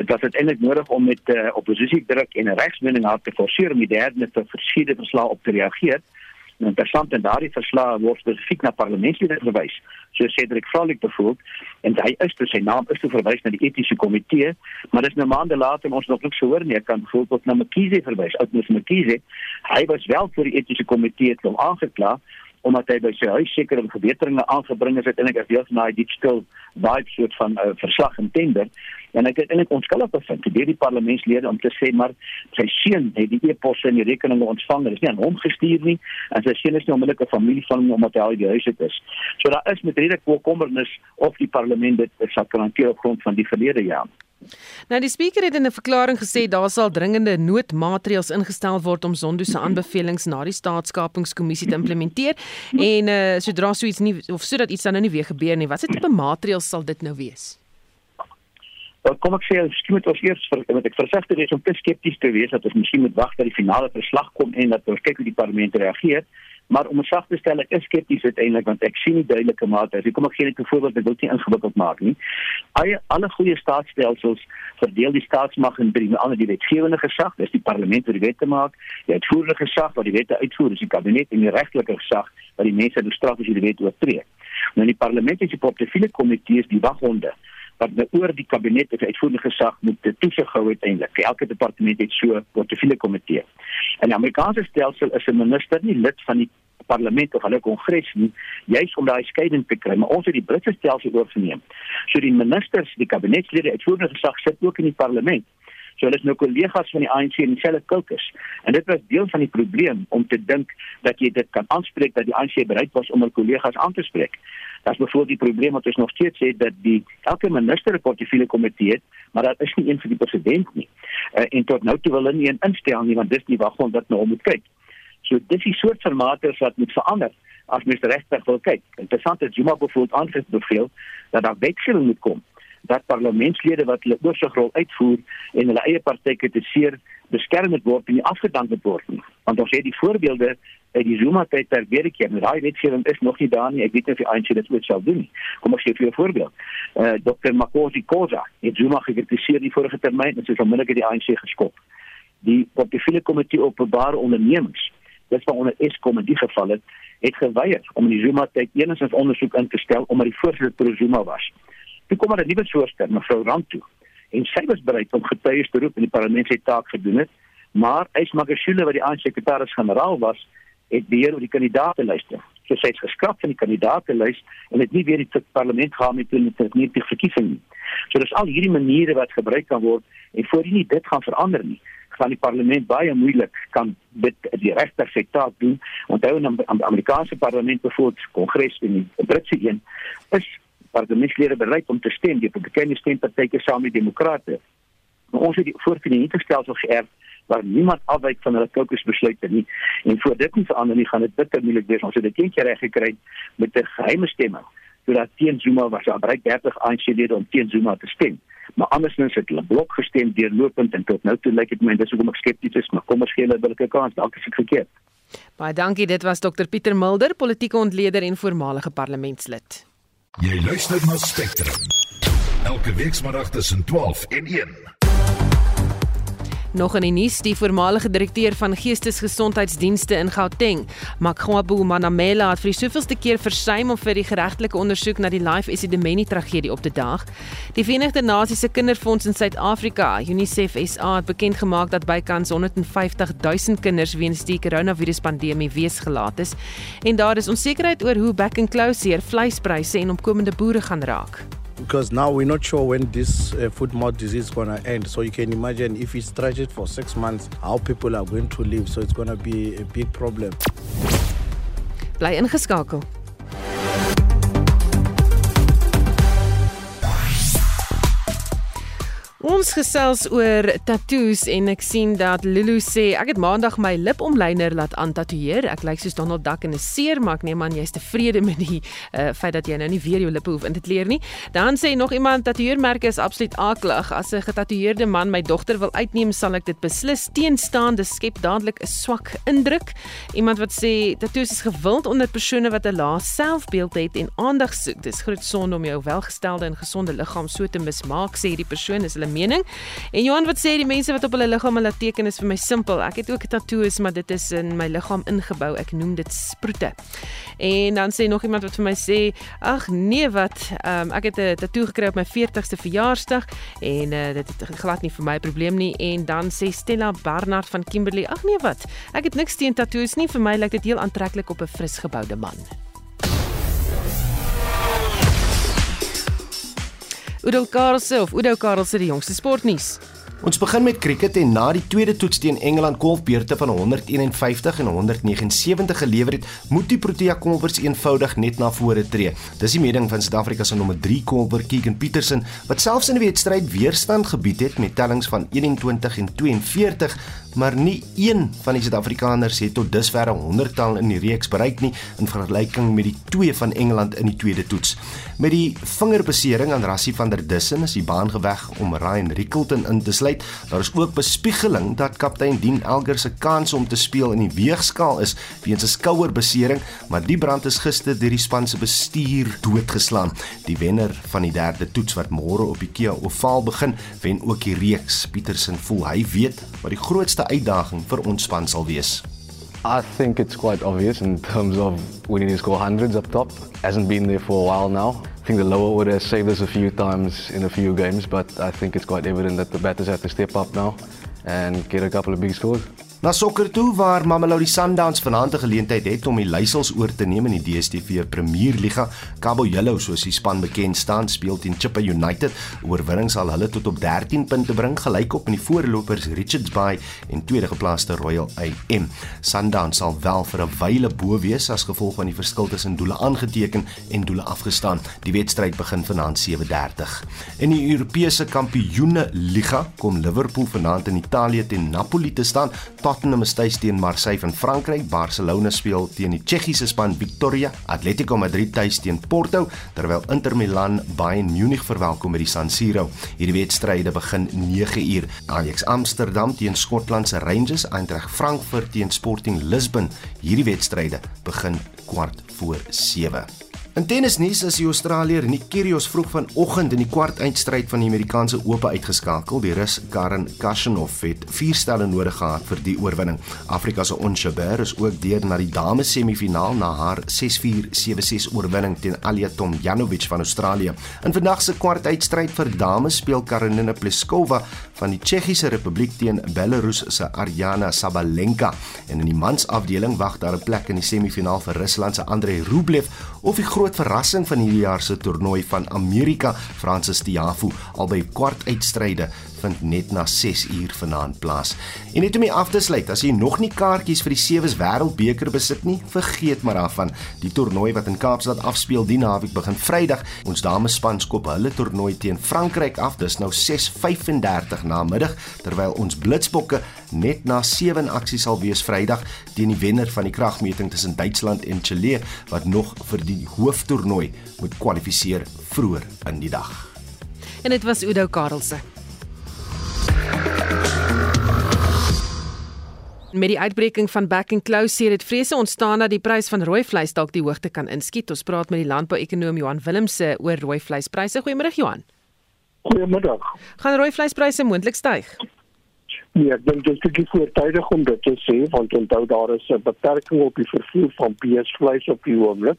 Dit was uiteindelik nodig om met uh, oppositie druk en regsmening aan te forceer om die derde te verskillende verslae op te reageer. En interessant en daardie verslag word spesifiek na parlementslede verwys. So Cedric Frolik bevoel en hy is toe sy naam is toe verwys na die etiese komitee, maar dis nou maande later ons nog niks gehoor nie. Ek kan byvoorbeeld na Mkhize verwys. Oudness Mkhize, hy was wel vir die etiese komitee toe aangekla omdat hy by sy huis sekere verbeteringe aangebring het en ek het deel van daai digital vibe soort van uh, verslag en tender en ek het eintlik onskuldig bevind. Deur die parlementslede om te sê maar sy seun het die e-posse en die rekeninge ontvang. Dit is nie aan hom gestuur nie en sy seun is nie onmiddellik 'n familie van hom omdat hy al die huis het is. So daar is met redelik kommernis of die parlement. Dit sal kan hanteer op grond van die verlede jaar Nou die spreker het in 'n verklaring gesê daar sal dringende noodmaatreëls ingestel word om Zondo se aanbevelings na die staatskapingskommissie te implementeer. En uh, sodra so iets nie of sodat iets dan nou nie weer gebeur nie, watse tipe maatreëls sal dit nou wees? Wel kom ek sê skien moet ons eers vir met ek versigtig wees om te skepties te wees dat ons miskien moet wag dat die finale verslag kom en dat ons kyk hoe die parlement reageer. Maar om saak te stel, ek is skepties uiteindelik want ek sien nie duidelike mate. Ek kom ek gee net 'n voorbeeld, ek wil nie ingewikkeld maak nie. Alle alle goeie staatsstelsels verdeel die staatsmag in drie, ander die wetgewende gesag, dis die parlement wat die wette maak, die uitvoerende gesag wat die wette uitvoer, dis die kabinet en die regtelike gesag wat die mense moet straf as hulle die wet oortree. Nou die parlement is die portefeulje komitee is die waghonde wat nou oor die kabinet of uitvoerende gesag moet toesig hou uiteindelik. Elke departement het so 'n portefeulje komitee. En die Amerikaanse stelsel is 'n minister nie lid van die parlement of hulle kongres nie, juis om daai skeiding te kry, maar ons het die Britse stelsel oorgeneem. So die ministers, die kabinetslede, uitvoerende gesag sit ook in die parlement. So hulle is nou kollegas van die ANC in dieselfde kulkus. En dit was deel van die probleem om te dink dat jy dit kan aanspreek dat die ANC bereid was om hul kollegas aan te spreek. Is bijvoorbeeld die probleem wat ons nog steeds sê dat die elke minister 'n portefeulje komitee het, maar dat is nie een vir die president nie. Uh, en tot nou toe wil hulle nie instel nie want dis nie waarvan dat nou moet kyk. So dis die soort formate wat moet verander as mens regtig wil kyk. Interessant is Juma bijvoorbeeld aangebeveel dat daar wetgewing moet kom dat parlementslede wat hulle oorsigrol uitvoer en hulle eie party kritiseer beskerm word en nie afgedank word nie. Want ons het die voorbeelde uit die Zuma tyd ter weer keer. Daai wetgewing is nog nie daar nie. Ek weet nie of die ANC dit ooit sal doen nie. Kom ek gee vir 'n voorbeeld. Eh uh, Dr. Makosi Khoza het Zuma gekritiseer die vorige termyn en sy onmiddellik die ANC geskop. Die portefeulje komitee openbare ondernemings, dis waaronder Eskom in die geval het, het geweier om in die Zuma tyd enigstens ondersoek in te stel omdat die voorsitter Zuma was. Toe kom maar 'n nuwe voorstel, mevrou Rand toe. En sy was bereid om getuies te roep en die parlement se taak gedoen het, maar Ys Magashule wat die aansekretaris-generaal was, het beheer oor die kandidaatelyste. So sy het geskraap van die kandidaatelys en het nie weer die parlement gaan met hulle met nie verkiesing nie. So dis al hierdie maniere wat gebruik kan word en voor jy nie dit gaan verander nie, van die parlement baie moeilik kan dit die regter se taak doen. Onthou in die Amerikaanse parlement byvoorbeeld kongres en die Britse een is parlementslede bereid om te stem die bekende stempartye saam met demokrate. Maar ons het die voortgedurende stelsel geërf waar niemand afwyk van hulle kokesbesluite nie. En voor dit nie verander nie, gaan dit bitter moeilik wees. Ons het dit eendag reg gekry met 'n geheime stemming. Sodat teen Zuma was daar bereik 30 ANC-lede om teen Zuma te stem. Maar andersins het hulle blok gestem deurlopend en tot nou toe lyk dit my dis hoekom ek skepties is, maar kom ons gee hulle 'n billike kans. Dalk is ek verkeerd. Baie dankie. Dit was Dr Pieter Mulder, politieke ontleder en voormalige parlementslid. Jy luister na Spectrum. Elke week tussen 12 en 1. Nog in die nuus, die voormalige direkteur van Geestesgesondheidsdienste in Gauteng, Makgwabu Manamela het vir die soveelste keer versuim om vir die geregtelike ondersoek na die Life Esidimeni tragedie op te daag. Die Verenigde Nasies se Kinderfonds in Suid-Afrika, UNICEF SA, het bekend gemaak dat bykans 150 000 kinders weens die koronaviruspandemie weesgelaat is en daar is onsekerheid oor hoe back and close hier vleispryse en opkomende boere gaan raak. Because now we're not sure when this uh, foot mouth disease is going to end. So you can imagine if it stretches for six months, how people are going to live. So it's going to be a big problem. Bly ingeskakel. Ons gesels oor tatoeëers en ek sien dat Lulu sê ek het maandag my lipomlyner laat aantatoeëer. Ek lyk soos Donald Duck in 'n seer, maar ek neem aan jy's tevrede met die uh, feit dat jy nou nie weer jou lippe hoef in te kleur nie. Dan sê nog iemand tatoeëermerke is absoluut aklig. As 'n getatoeëerde man my dogter wil uitneem, sal ek dit beslis teenstaan. Dit skep dadelik 'n swak indruk. Iemand wat sê tatoeëers is gewild onder persone wat 'n lae selfbeeld het en aandag soek. Dis groot sonde om jou welgestelde en gesonde liggaam so te mismaak, sê die persoon is hulle mening. En Johan wat sê die mense wat op hulle liggame laat teken is vir my simpel. Ek het ook 'n tatoeëes, maar dit is in my liggaam ingebou. Ek noem dit sproete. En dan sê nog iemand wat vir my sê, "Ag nee, wat, um, ek het 'n tatoe gekry op my 40ste verjaarsdag en uh, dit het glad nie vir my 'n probleem nie." En dan sê Stella Barnard van Kimberley, "Ag nee, wat, ek het niks teen tatoeëes nie. Vir my lyk dit heel aantreklik op 'n frisgeboude man." Udo Karlse of Udo Karlse die jongste sportnuus. Ons begin met cricket en na die tweede toets teen Engeland golfbeurte van 151 en 179 gelewer het, moet die Protea kolwers eenvoudig net na vore tree. Dis die mening van Suid-Afrika se nommer 3 kolwer Keegan Petersen wat selfs in die wedstryd weerstand gebied het met tellings van 21 en 42 maar nie een van die Suid-Afrikaners het tot dusver 'n honderdtal in die reeks bereik nie in vergelyking met die twee van Engeland in die tweede toets. Met die vingerbesering aan Rassie van der Dussen is die baan geweg om Ryan Rickelton in te sluit. Daar is ook bespiegeling dat kaptein Dean Elgar se kans om te speel in die weegskaal is weens 'n skouerbesering, maar die brand is gister deur die span se bestuur doodgeslaan. Die wenner van die derde toets wat môre op die Kia Oval begin, wen ook die reeks. Petersen voel hy weet wat die grootste uitdaging vir ons span sal wees? I think it's quite obvious in terms of we need to score hundreds up top. Hasn't been there for a while now. I think the lower order has saved us a few times in a few games, but I think it's quite evident that the batters have to step up now and get a couple of big scores. Na sokker toe waar Mamelodi Sundowns vanaand 'n geleentheid het om die leiersels oor te neem in die DStv Premierliga. Cabo Yellow, soos die span bekend staan, speel teen Chippa United. Oorwinning sal hulle tot op 13 punte bring, gelykop met die voorlopers Richards Bay en tweede geplaaste Royal AM. Sundowns sal wel vir 'n wyle bo wees as gevolg van die verskil tussen doele aangeteken en doele afgestaan. Die wedstryd begin vanaand 7:30. In die Europese Kampioene Liga kom Liverpool vanaand in Italië teen Napoli te staan. Tottenham is tuis teen Marseille van Frankryk, Barcelona speel teen die Tsjechiese span Victoria, Atletico Madrid tuis teen Porto, terwyl Inter Milan Bayern Munich verwelkom by die San Siro. Hierdie wedstryde begin 9uur. Ajax Amsterdam teen Skotland se Rangers, Eintracht Frankfurt teen Sporting Lisbon. Hierdie wedstryde begin kwart voor 7. In tennisnuus is die Australier Nick Kyrgios vroeg vanoggend in die kwart eindstryd van die Amerikaanse Ope uitgeskakel. Die Rus Karen Khachanov het 4 stelle nodig gehad vir die oorwinning. Afrika se Ons Jabeur is ook deur na die dames semifinaal na haar 6-4 7-6 oorwinning teen Alia Tomljanovic van Australië. In vandag se kwart eindstryd vir dames speel Karolina Pliskova van die Tsjechiese Republiek teen Belarus se Ariana Sabalenka en in die mansafdeling wag daar 'n plek in die semifinaal vir Rusland se Andrei Rublev of die groot verrassing van hierdie jaar se toernooi van Amerika, Francis Tiafoe, albei kwart uitstryde vind net na 6 uur vanaand plaas. En net om hier af te sluit, as jy nog nie kaartjies vir die Sewes Wêreldbeker besit nie, vergeet maar daarvan. Die toernooi wat in Kaapstad afspeel die naweek begin Vrydag. Ons damespan skop hulle toernooi teen Frankryk af. Dis nou 6:35 na middag terwyl ons Blitsbokke net na 7 aksies sal wees Vrydag teen die wenner van die kragmeting tussen Duitsland en Chile wat nog vir hooftoernooi moet kwalifiseer vroeër in die dag. En dit was Udo Karelse. Met die uitbreking van back and close sê dit vrese ontstaan dat die prys van rooi vleis dalk die hoogte kan inskiet. Ons praat met die landbouekonoom Johan Willemse oor rooi vleispryse. Goeiemôre Johan. Goeiemiddag. Gaan rooi vleispryse moontlik styg? Nee, ek dink dit is bietjie voortydig om dit te sê want onthou daar is 'n beperking op die vervoer van beesvleis op die oomblik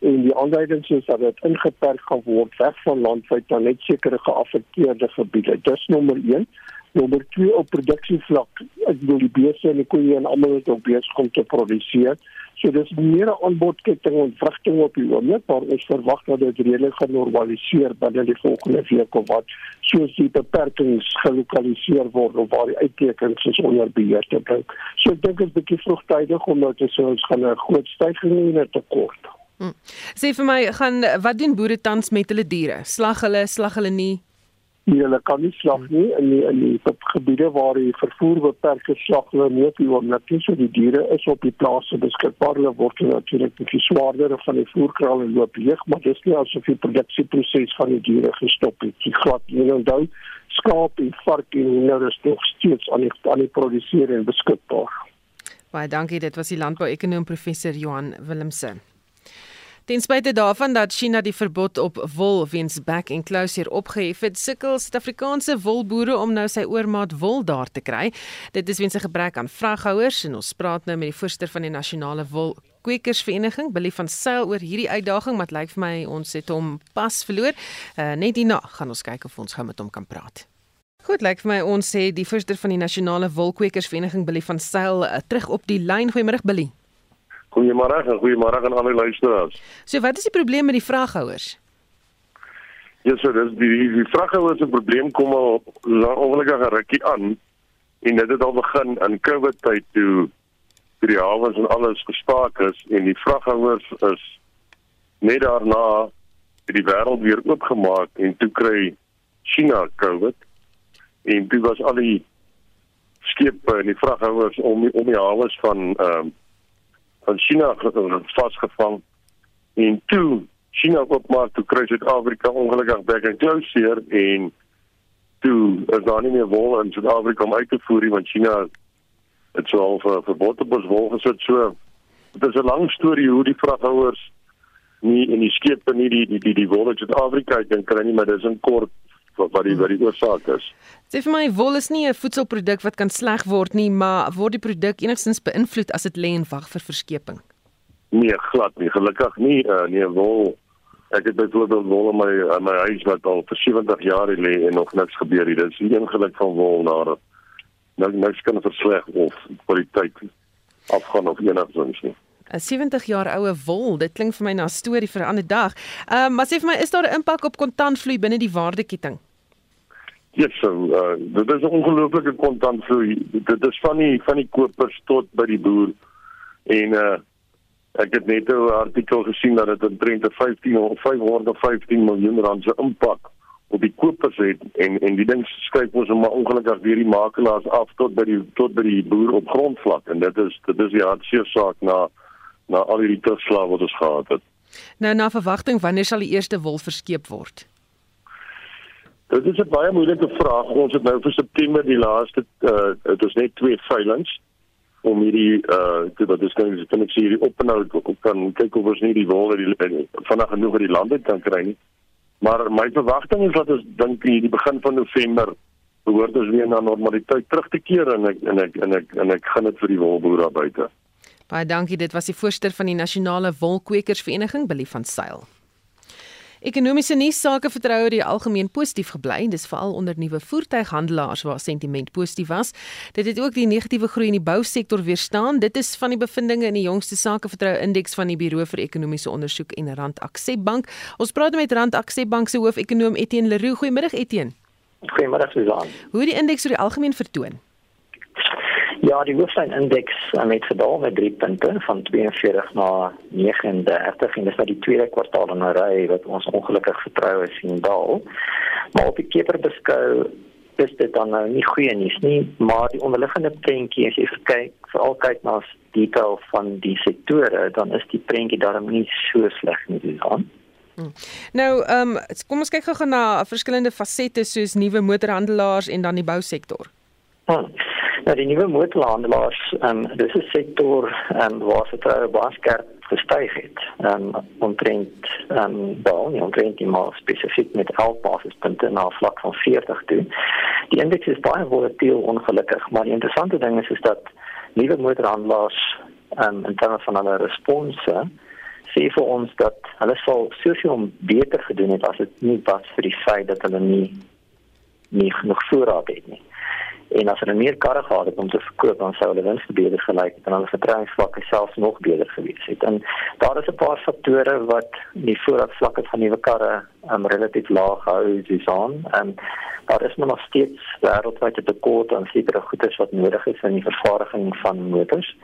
en die aanduiding is dat dit ingeperk gaan word weg van landwyd na net sekere geaffekteerde gebiede. Dis nommer 1 nommer 2 op produksievlak. Ek bedoel die beeste en die koeie en almal het ook besig om te produseer. So dis meer 'n aanbodketting en vrugting op die oomblik, maar ons verwag dat dit redelik gaan normaliseer binne die volgende week of wat, soos die beperkings gelokaliseer word of waar die uittekens is onder beheer te bring. So ek dink dit is bietjie vroegtydig om nou te sê ons gaan 'n groot stygings hê en 'n tekort. Hmm. Sê vir my, gaan wat doen boere tans met hulle diere? Slag hulle, slag hulle nie? nie hulle kan nie slag nie in die, in die gebiede waar die vervoer beperk is slag hulle nie op die oomblik nie. So die diere is op die plase beskikbaar. Hulle word natuurlik bietjie swaarder van die voerkraal en loop leeg maar dis nie asof die produksieproses van die diere gestop het die glad nie. Onthou skaap en vark en hoender is nog steeds aan die aan die produseer en beskikbaar. Baie dankie. Dit was die landbouekonoom professor Johan Willemse Ten spyte daarvan dat China die verbod op wol weens back and close hier opgehef het, sukkel Suid-Afrikaanse wolboere om nou sy oormaat wol daar te kry. Dit is weens 'n gebrek aan vraghouers en ons praat nou met die voorsteur van die nasionale wol kwekersvereniging, Billy van Sail oor hierdie uitdaging wat lyk vir my ons het hom pas verloor. Uh, net hierna gaan ons kyk of ons gou met hom kan praat. Goed, lyk vir my ons sê die voorsteur van die nasionale wolkwekersvereniging Billy van Sail uh, terug op die lyn. Goeiemôre Billy. Goeiemôre en goeiemôre aan al die luisteraars. So wat is die probleem met die vraghouers? Ja, so dis die die, die vraghouers se probleem kom al ongelukkig 'n rukkie aan en dit het al begin in COVID tyd toe die hawens en alles gestaak is en die vraghouers is net daarna het die wêreld weer oopgemaak en toe kry China COVID en dit was al die skepe en die vraghouers om om die hawens van ehm um, van China vasgevang en toe China oopmaak toe kry Suid-Afrika ongelukkig back and close hier en toe is daar nie meer wol in Suid-Afrika om uit te voer nie want China het so al vir verbod op ons wol gesit. So dit is 'n lang storie hoe die vraghouers nie in die skepe nie die die die, die wol uit Suid-Afrika kan kry nie maar dis 'n kort wat die wat die oorsaak is. Sê vir my wol is nie 'n voedselproduk wat kan sleg word nie, maar word die produk enigstens beïnvloed as dit lê en wag vir verskeping? Nee, glad nie. Gelukkig nie. Uh, nee, wol. Ek het byvoorbeeld wol in my in my huis wat al vir 70 jaar lê en nog niks gebeur nie. Dit is nie eengeluk van wol na nou niks kan versleg of kwaliteit afgaan of enigsins nie. 'n 70 jaar oue wol. Dit klink vir my na 'n storie vir 'n ander dag. Ehm uh, maar sê vir my, is daar 'n impak op kontantvloei binne die waardeketting? Yes, so, uh, dit is 'n ongelooflike kontantvloei. Dit is van die van die kopers tot by die boer. En uh ek het net 'n artikel gesien dat dit omtrent 15 of 515 miljoen rand se impak op die kopers het en en die ding skryf ons maar ongelukkig weer die makelaars af tot by die tot by die boer op grondvlak en dit is dit is die hartseer saak na na al hierdie terugslag wat ons gehad het. Nou na verwagting wanneer sal die eerste wol verskeep word? Dit is 'n baie moeilike vraag. Ons het nou vir September die laaste uh dit is net twee veilinge om hierdie uh wat is nou kan ek sê hierdie ophou kan kyk of ons nie die wol die vanaand genoeg uit die lande kan kry nie. Maar my verwagting is dat ons dink in die begin van November behoort ons weer na normaliteit terug te keer en ek en ek en ek en ek gaan dit vir die wolboere daar buite. Baie dankie. Dit was die voorsteur van die Nasionale Wolkwekersvereniging, Billy van Sail. Ekonomiese nuus sake vertroue die algemeen positief gebly. Dis veral onder nuwe voertuighandelaars waar sentiment positief was. Dit het ook die negatiewe groei in die bousektor weerstaan. Dit is van die bevindinge in die jongste sake vertroue indeks van die Buro vir Ekonomiese Ondersoek en Rand Aksep Bank. Ons praat met Rand Aksep Bank se hoof-ekonoom Etienne Leroux. Goeiemiddag Etienne. Goeiemôre Susan. Hoe die indeks oor die algemeen vertoon? Ja, die hooflyn-indeks het gedaal met 3 punte van 42 na 39 en dis nou die tweede kwartaal in 'n ry wat ons ongelukkig vertroue sien daal. Maar op die keper beskou is dit dan nou nie goeie nuus nie, maar die onderliggende prentjie as jy kyk, veral kyk na die detail van die sektore, dan is die prentjie daarom nie so sleg nie, dis aan. Hmm. Nou, ehm um, kom ons kyk gou na verskillende fasette soos nuwe motorhandelaars en dan die bousektor. Hmm. Nou die nuwe motorhandelaars, ehm um, dis 'n sektor ehm um, waar vertroue baie skerp gestyg het. Ehm um, omtrent ehm um, daal, nie omtrent die maar spesifiek met 11 basispunte na vlak van 40 toe. Die indeks is baie volatiel ongelukkig, maar die interessante ding is is dat nuwe motorhandelaars ehm um, in terme van hulle response sê vir ons dat hulle sou soveel beter gedoen het as dit nie was vir die feit dat hulle nie nie genoeg voorraad het nie en as hulle meer karre gehad het om te verkoop dan sou hulle wins beter gelyk het en hulle vertrouensvlakke selfs nog beter gewees het. En daar is 'n paar faktore wat die voorraadvlakke van nuwe karre um, relatief laag hou, dis aan. En daar is nog steeds wêreldwyd 'n tekort aan sekere goederes wat nodig is in die vervaardiging van motors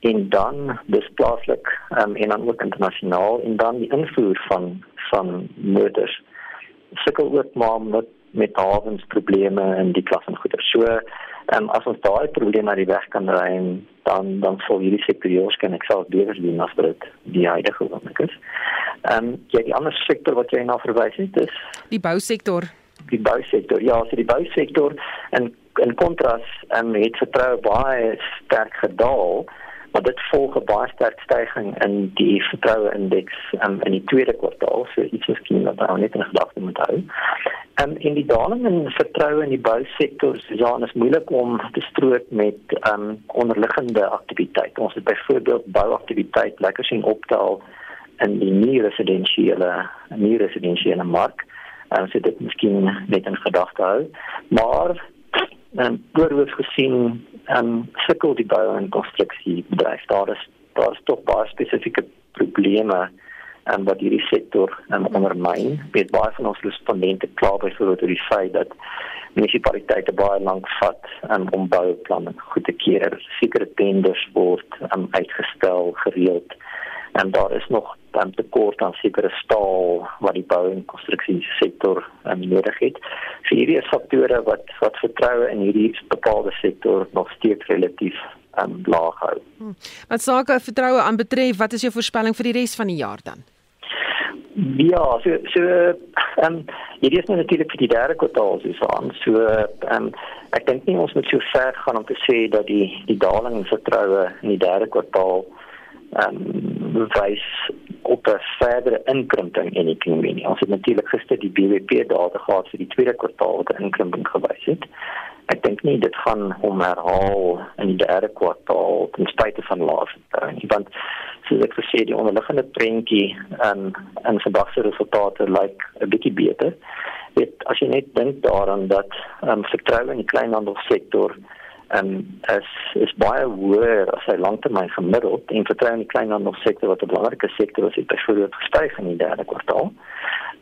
en dan dis plaaslik um, en dan ook internasionaal en dan die invoer van van motors sukkel ook maar met met hawensprobleme in die klas en goeder. So, ehm um, as ons daai probleme uit die weg kan ruim, dan dan sal hierdie sektor kan ek sal beter doen as dit die huidige oomblik is. Ehm um, ja, die ander sektor wat jy na verwys het is die bousektor. Die bousektor. Ja, so die bousektor en in kontras ehm um, het vertroue baie sterk gedaal maar dit volg 'n baie sterk stygings in die vertroue indeks um, in die tweede kwartaal so iets wat nou net in gedagte moet hou. En um, in die daling in vertroue in die bousektor Susan is moeilik om te strook met um, onderliggende aktiwiteit. Ons het byvoorbeeld bouaktiwiteit lekker sien optel in die nie residensiële nie residensiële mark. Ons um, het dit miskien net in gedagte hou, maar en oorhoofs gesien ehm um, sukkel die bou en konstruksie bedryf daar is daar is tog baie spesifieke probleme en um, wat hierdie sektor um, ondermyn. Met baie van ons respondente kla byvoorbeeld oor die feit dat munisipaliteite baie lank vat um, om bouplanne goed te keer. Sekere tenders word um, uitgestel gereeld en daar is nog dan tekort aan sekere staal wat die bou en konstruksie sektor um, nodig het. So hierdie is faktore wat wat vertroue in hierdie bepaalde sektor nog steeds relatief um, laag hou. Hmm. Wat sake vertroue aan betref, wat is jou voorspelling vir die res van die jaar dan? Ja, so so ehm um, hierdie is nou natuurlik vir die derde kwartaal so aan. So ehm um, ek dink nie ons moet so ver gaan om te sê dat die die daling in vertroue in die derde kwartaal ehm um, wys op 'n verdere inkrimping in die ekonomie. Ons het natuurlik gister die BBP data gehad vir die tweede kwartaal wat 'n inkrimping gewys het. Ek dink nie dit gaan hom herhaal in die derde kwartaal ten spyte van laaste nie, want soos ek gesê die onderliggende prentjie in in vandag se resultate lyk 'n bietjie beter. Dit as jy net dink daaraan dat um, vertroue in die kleinhandelsektor en is is baie hoër as hy langtermyn gemiddeld en vertrou in die kleinhandelsektor wat 'n belangrike sektor is, het byvoorbeeld gestyg in die derde kwartaal.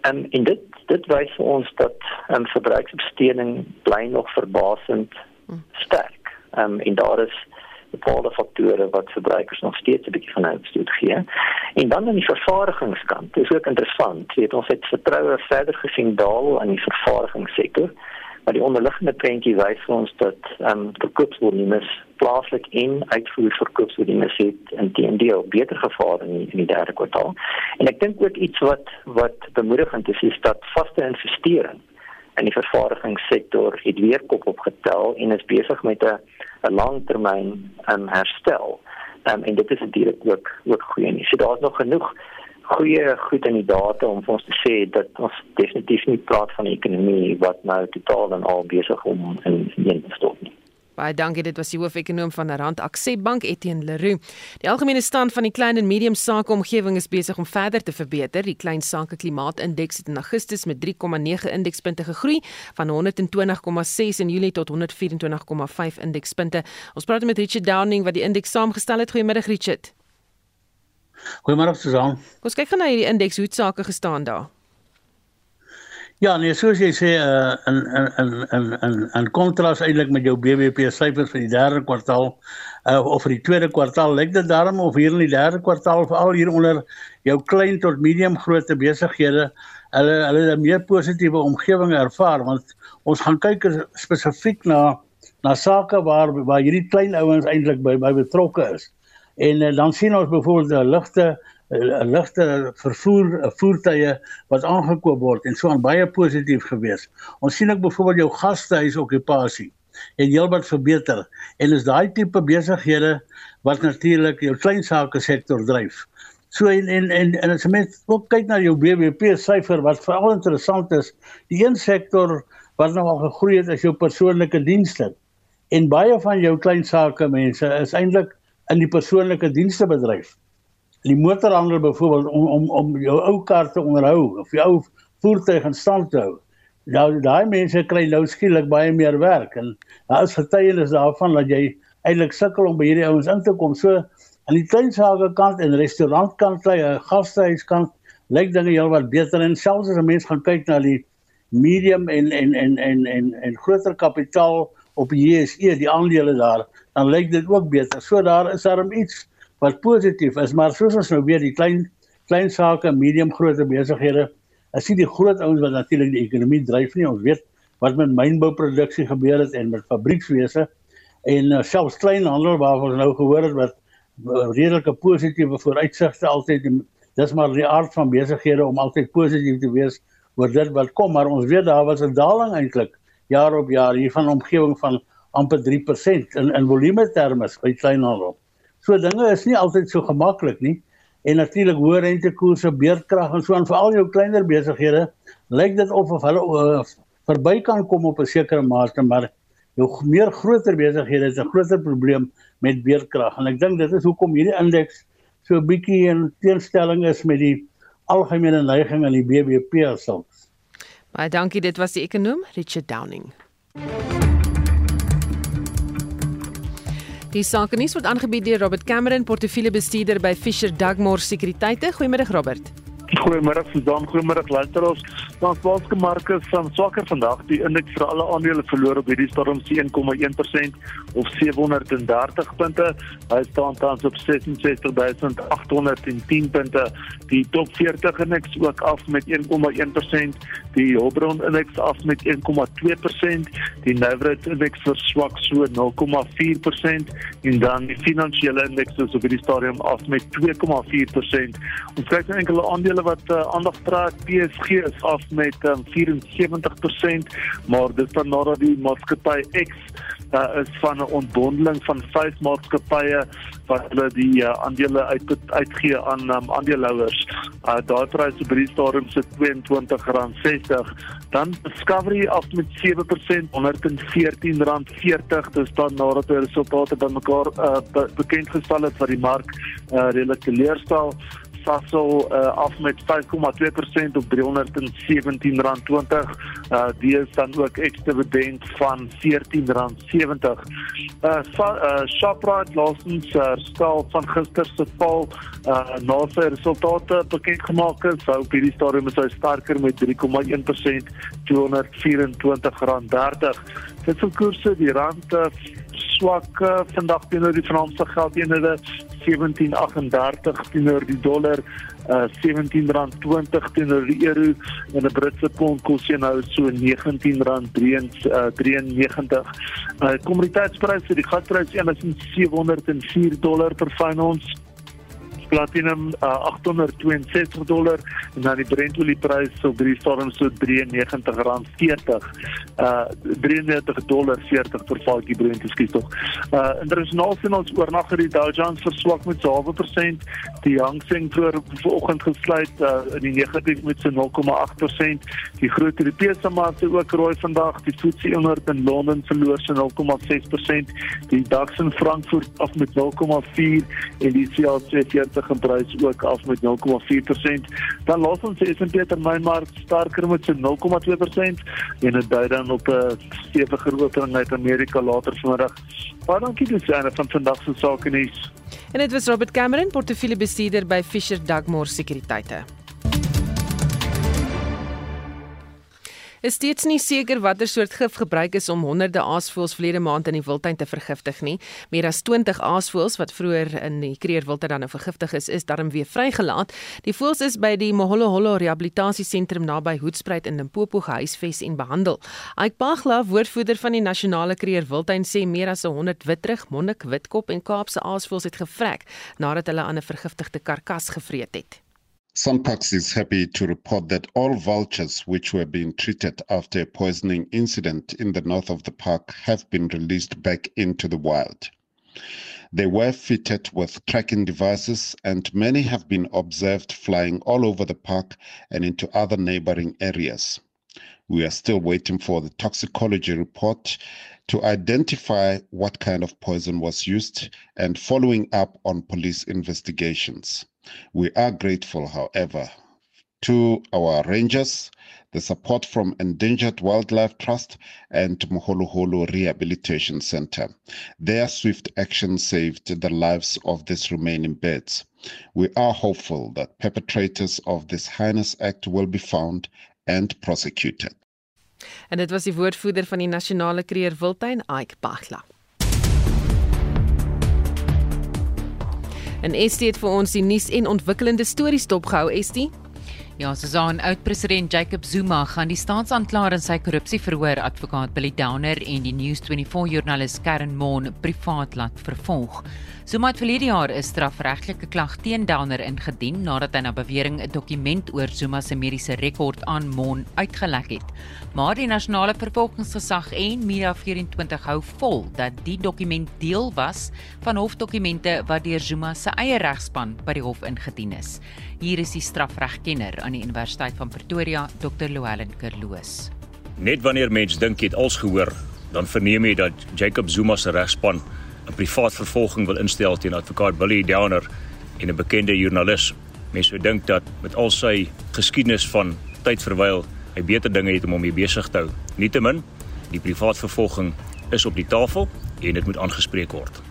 En en dit dit wys vir ons dat ehm um, verbruiksbesteding bly nog verbasend sterk. Ehm um, en daar is bepaalde faktore wat verbruikers nog steeds 'n bietjie van uitstoot gee. En dan aan die vervaardigingskant, dis ook interessant. Jy weet ons het vertroue verder gesien daal aan die vervaardigingssektor maar die onderliggende prentjie wys vir ons dat ehm um, verkoopsvolume plaaslik en uitvoer verkoopsvolume het in teendeel beter gevaar in die, in die derde kwartaal. En ek dink ook iets wat wat bemoedigend is is dat vaste investering in die vervaardigingssektor het weer kop opgetel en is besig met 'n 'n langtermyn um, herstel. Um, en dit is natuurlik ook ook goeie nuus. So daar's nog genoeg goeie goed in die data om vir ons te sê dat ons definitief nie praat van 'n ekonomie wat nou totaal en al besig om in een te stort nie. Baie dankie, dit was die hoofekonoom van Rand Access Bank Etienne Leroux. Die algemene stand van die klein en medium sake omgewing is besig om verder te verbeter. Die klein sake klimaatindeks het in Augustus met 3,9 indekspunte gegroei van 120,6 in Julie tot 124,5 indekspunte. Ons praat met Richard Downing wat die indeks saamgestel het. Goeiemôre Richard. Goeiemôre Susan. Kom kyk gou na hierdie indeks hoe sake gestaan daar. Ja, nee, soos jy sê, uh, in in in in in in kontras eintlik met jou BBP syfers vir die derde kwartaal uh, of vir die tweede kwartaal, lyk dit daarom of hier in die derde kwartaal veral hier onder jou klein tot medium grootte besighede, hulle hulle 'n meer positiewe omgewing ervaar want ons gaan kyk spesifiek na na sake waar waar hierdie klein ouens eintlik by by betrokke is. En uh, dan sien ons byvoorbeeld 'n ligte 'n ligte vervoer voertuie wat aangekoop word en so aan baie positief gewees. Ons sien ook byvoorbeeld jou gastehuis okupasie en heelwat verbeter en is daai tipe besighede wat natuurlik jou klein sake sektor dryf. So en en en, en as met ook kyk na jou BBP syfer wat veral interessant is, die een sektor wat nou al gegroei het is jou persoonlike dienste. En baie van jou klein sake mense is eintlik in die persoonlike dienste bedryf die motorhandel byvoorbeeld om om om jou ou kar te onderhou of jou ou voertuig in stand te hou. Nou daai mense kry nou skielik baie meer werk en daar is getuienis daarvan dat jy eintlik sukkel om by hierdie ouens in te kom. So aan die klein sake kant en restaurantkant, kry 'n gastehuiskant lyk dinge heelwat beter en selfs as 'n mens gaan kyk na die medium en en en en en en groter kapitaal op die JSE, die aandele daar, dan lyk dit ook beter. So daar is daar iets wat positief is, maar soos ons nou weet, die klein klein sake, medium groot besighede, as jy die groot ouens wat natuurlik die ekonomie dryf nie, ons weet wat met mynbouproduksie gebeur het en met fabriekswese en uh, selfs kleinhandel waarvan ons nou gehoor het wat uh, redelike positiewe vooruitsigte altyd dis maar die aard van besighede om altyd positief te wees oor dit wat kom, maar ons weet daar was 'n daling eintlik jaar op jaar hier van omgewing van amper 3% in in volume terme by kleinhandel. So dinge is nie altyd so gemaklik nie. En natuurlik hoë rentekoerse, beerdkrag en so aan veral jou kleiner besighede, lyk dit of of hulle uh, verby kan kom op 'n sekere mate, maar jou meer groter besighede het 'n groter probleem met beerdkrag. En ek dink dit is hoekom hierdie indeks so 'n bietjie in teenstelling is met die algemene neiging in die BBP selfs. Baie dankie, dit was die ekonom Richard Downing. Die sakenis word aangebied deur Robert Cameron, portefeuljebestuurder by Fisher Dugmore Sekuriteite. Goeiemôre Robert. Goeiemôre Susan, goeiemôre luisteraars. Ons Wall-street markte staan swakker vandag. Die indeks vir alle aandele verloor op hierdie stadium 1,1% of 730 punte. Hy staan tans op 66810 punte. Die top 40 indeks ook af met 1,1%. Die Hulbron indeks af met 1,2%. Die Nasdaq indeks verswak so 0,4% en dan die finansiële indeks is op hierdie stadium af met 2,4%. Ons kyk na enkele aandele wat uh, aandag trek. PSG is af met um, 74%, maar dit staan nadat die maatskappy X uh, is van 'n ontbondeling van vyf maatskappye wat hulle die uh, aandele uit uitgee aan um, aandeelhouers. Uh, daar prys op die stadium se R22.60. Dan Discovery af met 7% R114.40. Dit staan nadat die resultate bymekaar uh, be bekend gestel het wat die mark uh, redelik teleurstel. Sasol uh, af met 5,2% op R317.20. Uh die is dan ook ex-dividend van R14.70. Uh, uh Shoprite laasens herstel uh, van gister se val uh na sy resultate bekend gemaak het. Sou op hierdie stadium is hy sterker met 3,1% R224.30. Dit se koerse die rand uh, swak uh, vandag teenoor die Franse geldeenhede 17.38 teenoor die dollar uh 17 rand 20 teenoor die euro en 'n Britse pond kos nou so 19 rand 93. Uh kommoditeitspryse, die gaspryse is 1704 dollar per fyn ons platinum uh, 862 dollar en dan die Brentolieprys op die stadium so 93 rand 40 uh 93 dollar 40 per vatjie Brent skiet tog. Uh internasionaal sien ons oornag het die Dow Jones verswak met 0.5%, die Hang Seng vroeër vanoggend gesluit uh in die negatief met so 0.8%. Die groot Europese markte ook rooi vandag. Die FTSE 100 in Londen verloor so 0.6%, die DAX in Frankfurt af met 0.4 en die CAC 40 in prys ook af met 0.4%. Dan los ons die S&P termynmark sterker met so 0.2% en dit dui dan op 'n steviger opening uit Amerika later vanmiddag. Baie dankie dis een van vandag se sake nuus. En dit was Robert Cameron, portefeuljebestuurder by Fisher Dugmore Sekuriteite. Is steeds nie seker watter soort gif gebruik is om honderde aasvoëls verlede maand in die wildtuin te vergiftig nie. Meer as 20 aasvoëls wat vroeër in die Kreer wildtuin dan nou vergiftig is, is daarom weer vrygelaat. Die voëls is by die Moholoholo Rehabilitasiesentrum naby Hoedspruit in Limpopo gehuisves en behandel. Ike Bagla, woordvoerder van die Nasionale Kreer Wildtuin, sê meer as 100 witrig, monnik, witkop en Kaapse aasvoëls het gevrek nadat hulle aan 'n vergiftigde karkas gevreet het. Sunparks is happy to report that all vultures which were being treated after a poisoning incident in the north of the park have been released back into the wild. They were fitted with tracking devices, and many have been observed flying all over the park and into other neighboring areas. We are still waiting for the toxicology report to identify what kind of poison was used and following up on police investigations. We are grateful, however, to our rangers, the support from Endangered Wildlife Trust and Moholoholo Rehabilitation Center. Their swift action saved the lives of these remaining birds. We are hopeful that perpetrators of this heinous act will be found and prosecuted. En dit was die woordvoerder van die Nasionale Kreer Wildtuin, Ike Pagla. En Estie het vir ons die nuus en ontwikkelende stories dopgehou, Estie. Ja, Susan, oud-president Jacob Zuma gaan die staatsanklaer in sy korrupsieverhoor advokaat Billy Downer en die News24-joernalis Karen Moon privaat laat vervolg. Zuma het verlede jaar 'n strafregtelike klag teen Downer ingedien nadat hy na bewering 'n dokument oor Zuma se mediese rekord aan Moon uitgelek het. Maar die nasionale vervolgingsgesag en Media24 hou vol dat die dokument deel was van hofdokumente wat deur Zuma se eie regspan by die hof ingedien is. Hier is die strafregkenner aan die Universiteit van Pretoria, Dr. Louwelen Kerloos. Net wanneer mens dink jy het als gehoor, dan verneem jy dat Jacob Zuma se regspan 'n privaat vervolging wil instel teen advokaat Billy Downer en 'n bekende joernalis. Mense sou dink dat met al sy geskiedenis van tyd verwyl hy beter dinge het om hom mee besig te hou. Nietemin, die privaat vervolging is op die tafel en dit moet aangespreek word.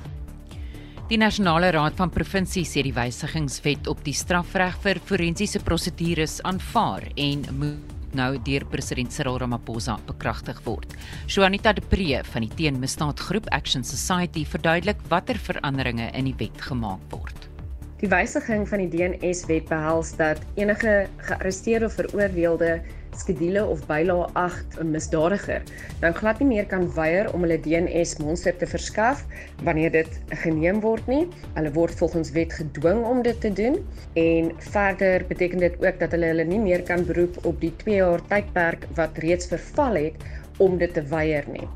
Die Nasionale Raad van Provinsies sê die wysigingswet op die strafreg vir forensiese prosedures aanvaar en moet nou deur president Cyril Ramaphosa bekragtig word. Juanita de Pre van die Teenmisdaadgroep Action Society verduidelik watter veranderinge in die wet gemaak word. Die wysiging van die DNS-wet behels dat enige gearresteerde of veroordeelde skedule of bylae 8 'n misdadiger nou glad nie meer kan weier om hulle DNS monster te verskaf wanneer dit geneem word nie. Hulle word volgens wet gedwing om dit te doen en verder beteken dit ook dat hulle hulle nie meer kan beroep op die 2 jaar tydperk wat reeds verval het om dit te weier nie.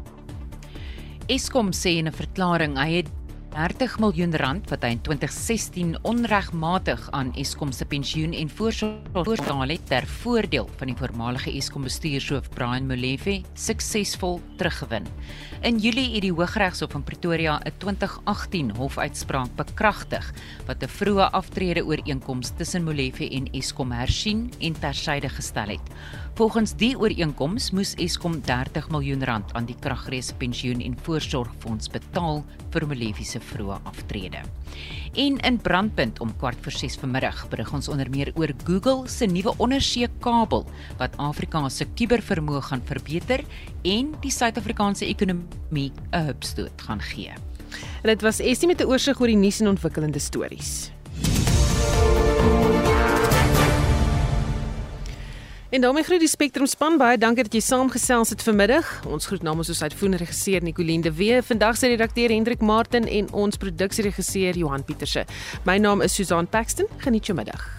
Eskom sê in 'n verklaring hy het 30 miljoen rand wat hy in 2016 onregmatig aan Eskom se pensioen en voorsorgbetaal het ter voordeel van die voormalige Eskom bestuurshoof Brian Molefe suksesvol teruggewin. In Julie het die Hooggeregshof in Pretoria 'n 2018 hofuitspraak bekragtig wat 'n vroeë aftrede ooreenkoms tussen Molefe en Eskom hersien en tersyde gestel het. Volgens die ooreenkoms moes Eskom 30 miljoen rand aan die kragrees pensioen en voorsorgfonds betaal vir Molefe se vroeë aftrede. En in brandpunt om kwart voor 6 vanmiddag berig ons onder meer oor Google se nuwe ondersee kabel wat Afrika se kubervermoë gaan verbeter en die Suid-Afrikaanse ekonomie 'n hupstoot gaan gee. En dit was Estie met 'n oorsig oor die nuus en ontwikkelende stories. En daarmee groet die Spectrum span baie dankie dat jy saamgesels het vanmiddag. Ons groet namens ons uitvoerende regisseur Nicoline de Wee, vandag se redakteur Hendrik Martin en ons produksieregisseur Johan Pieterse. My naam is Susan Paxton. Geniet jou middag.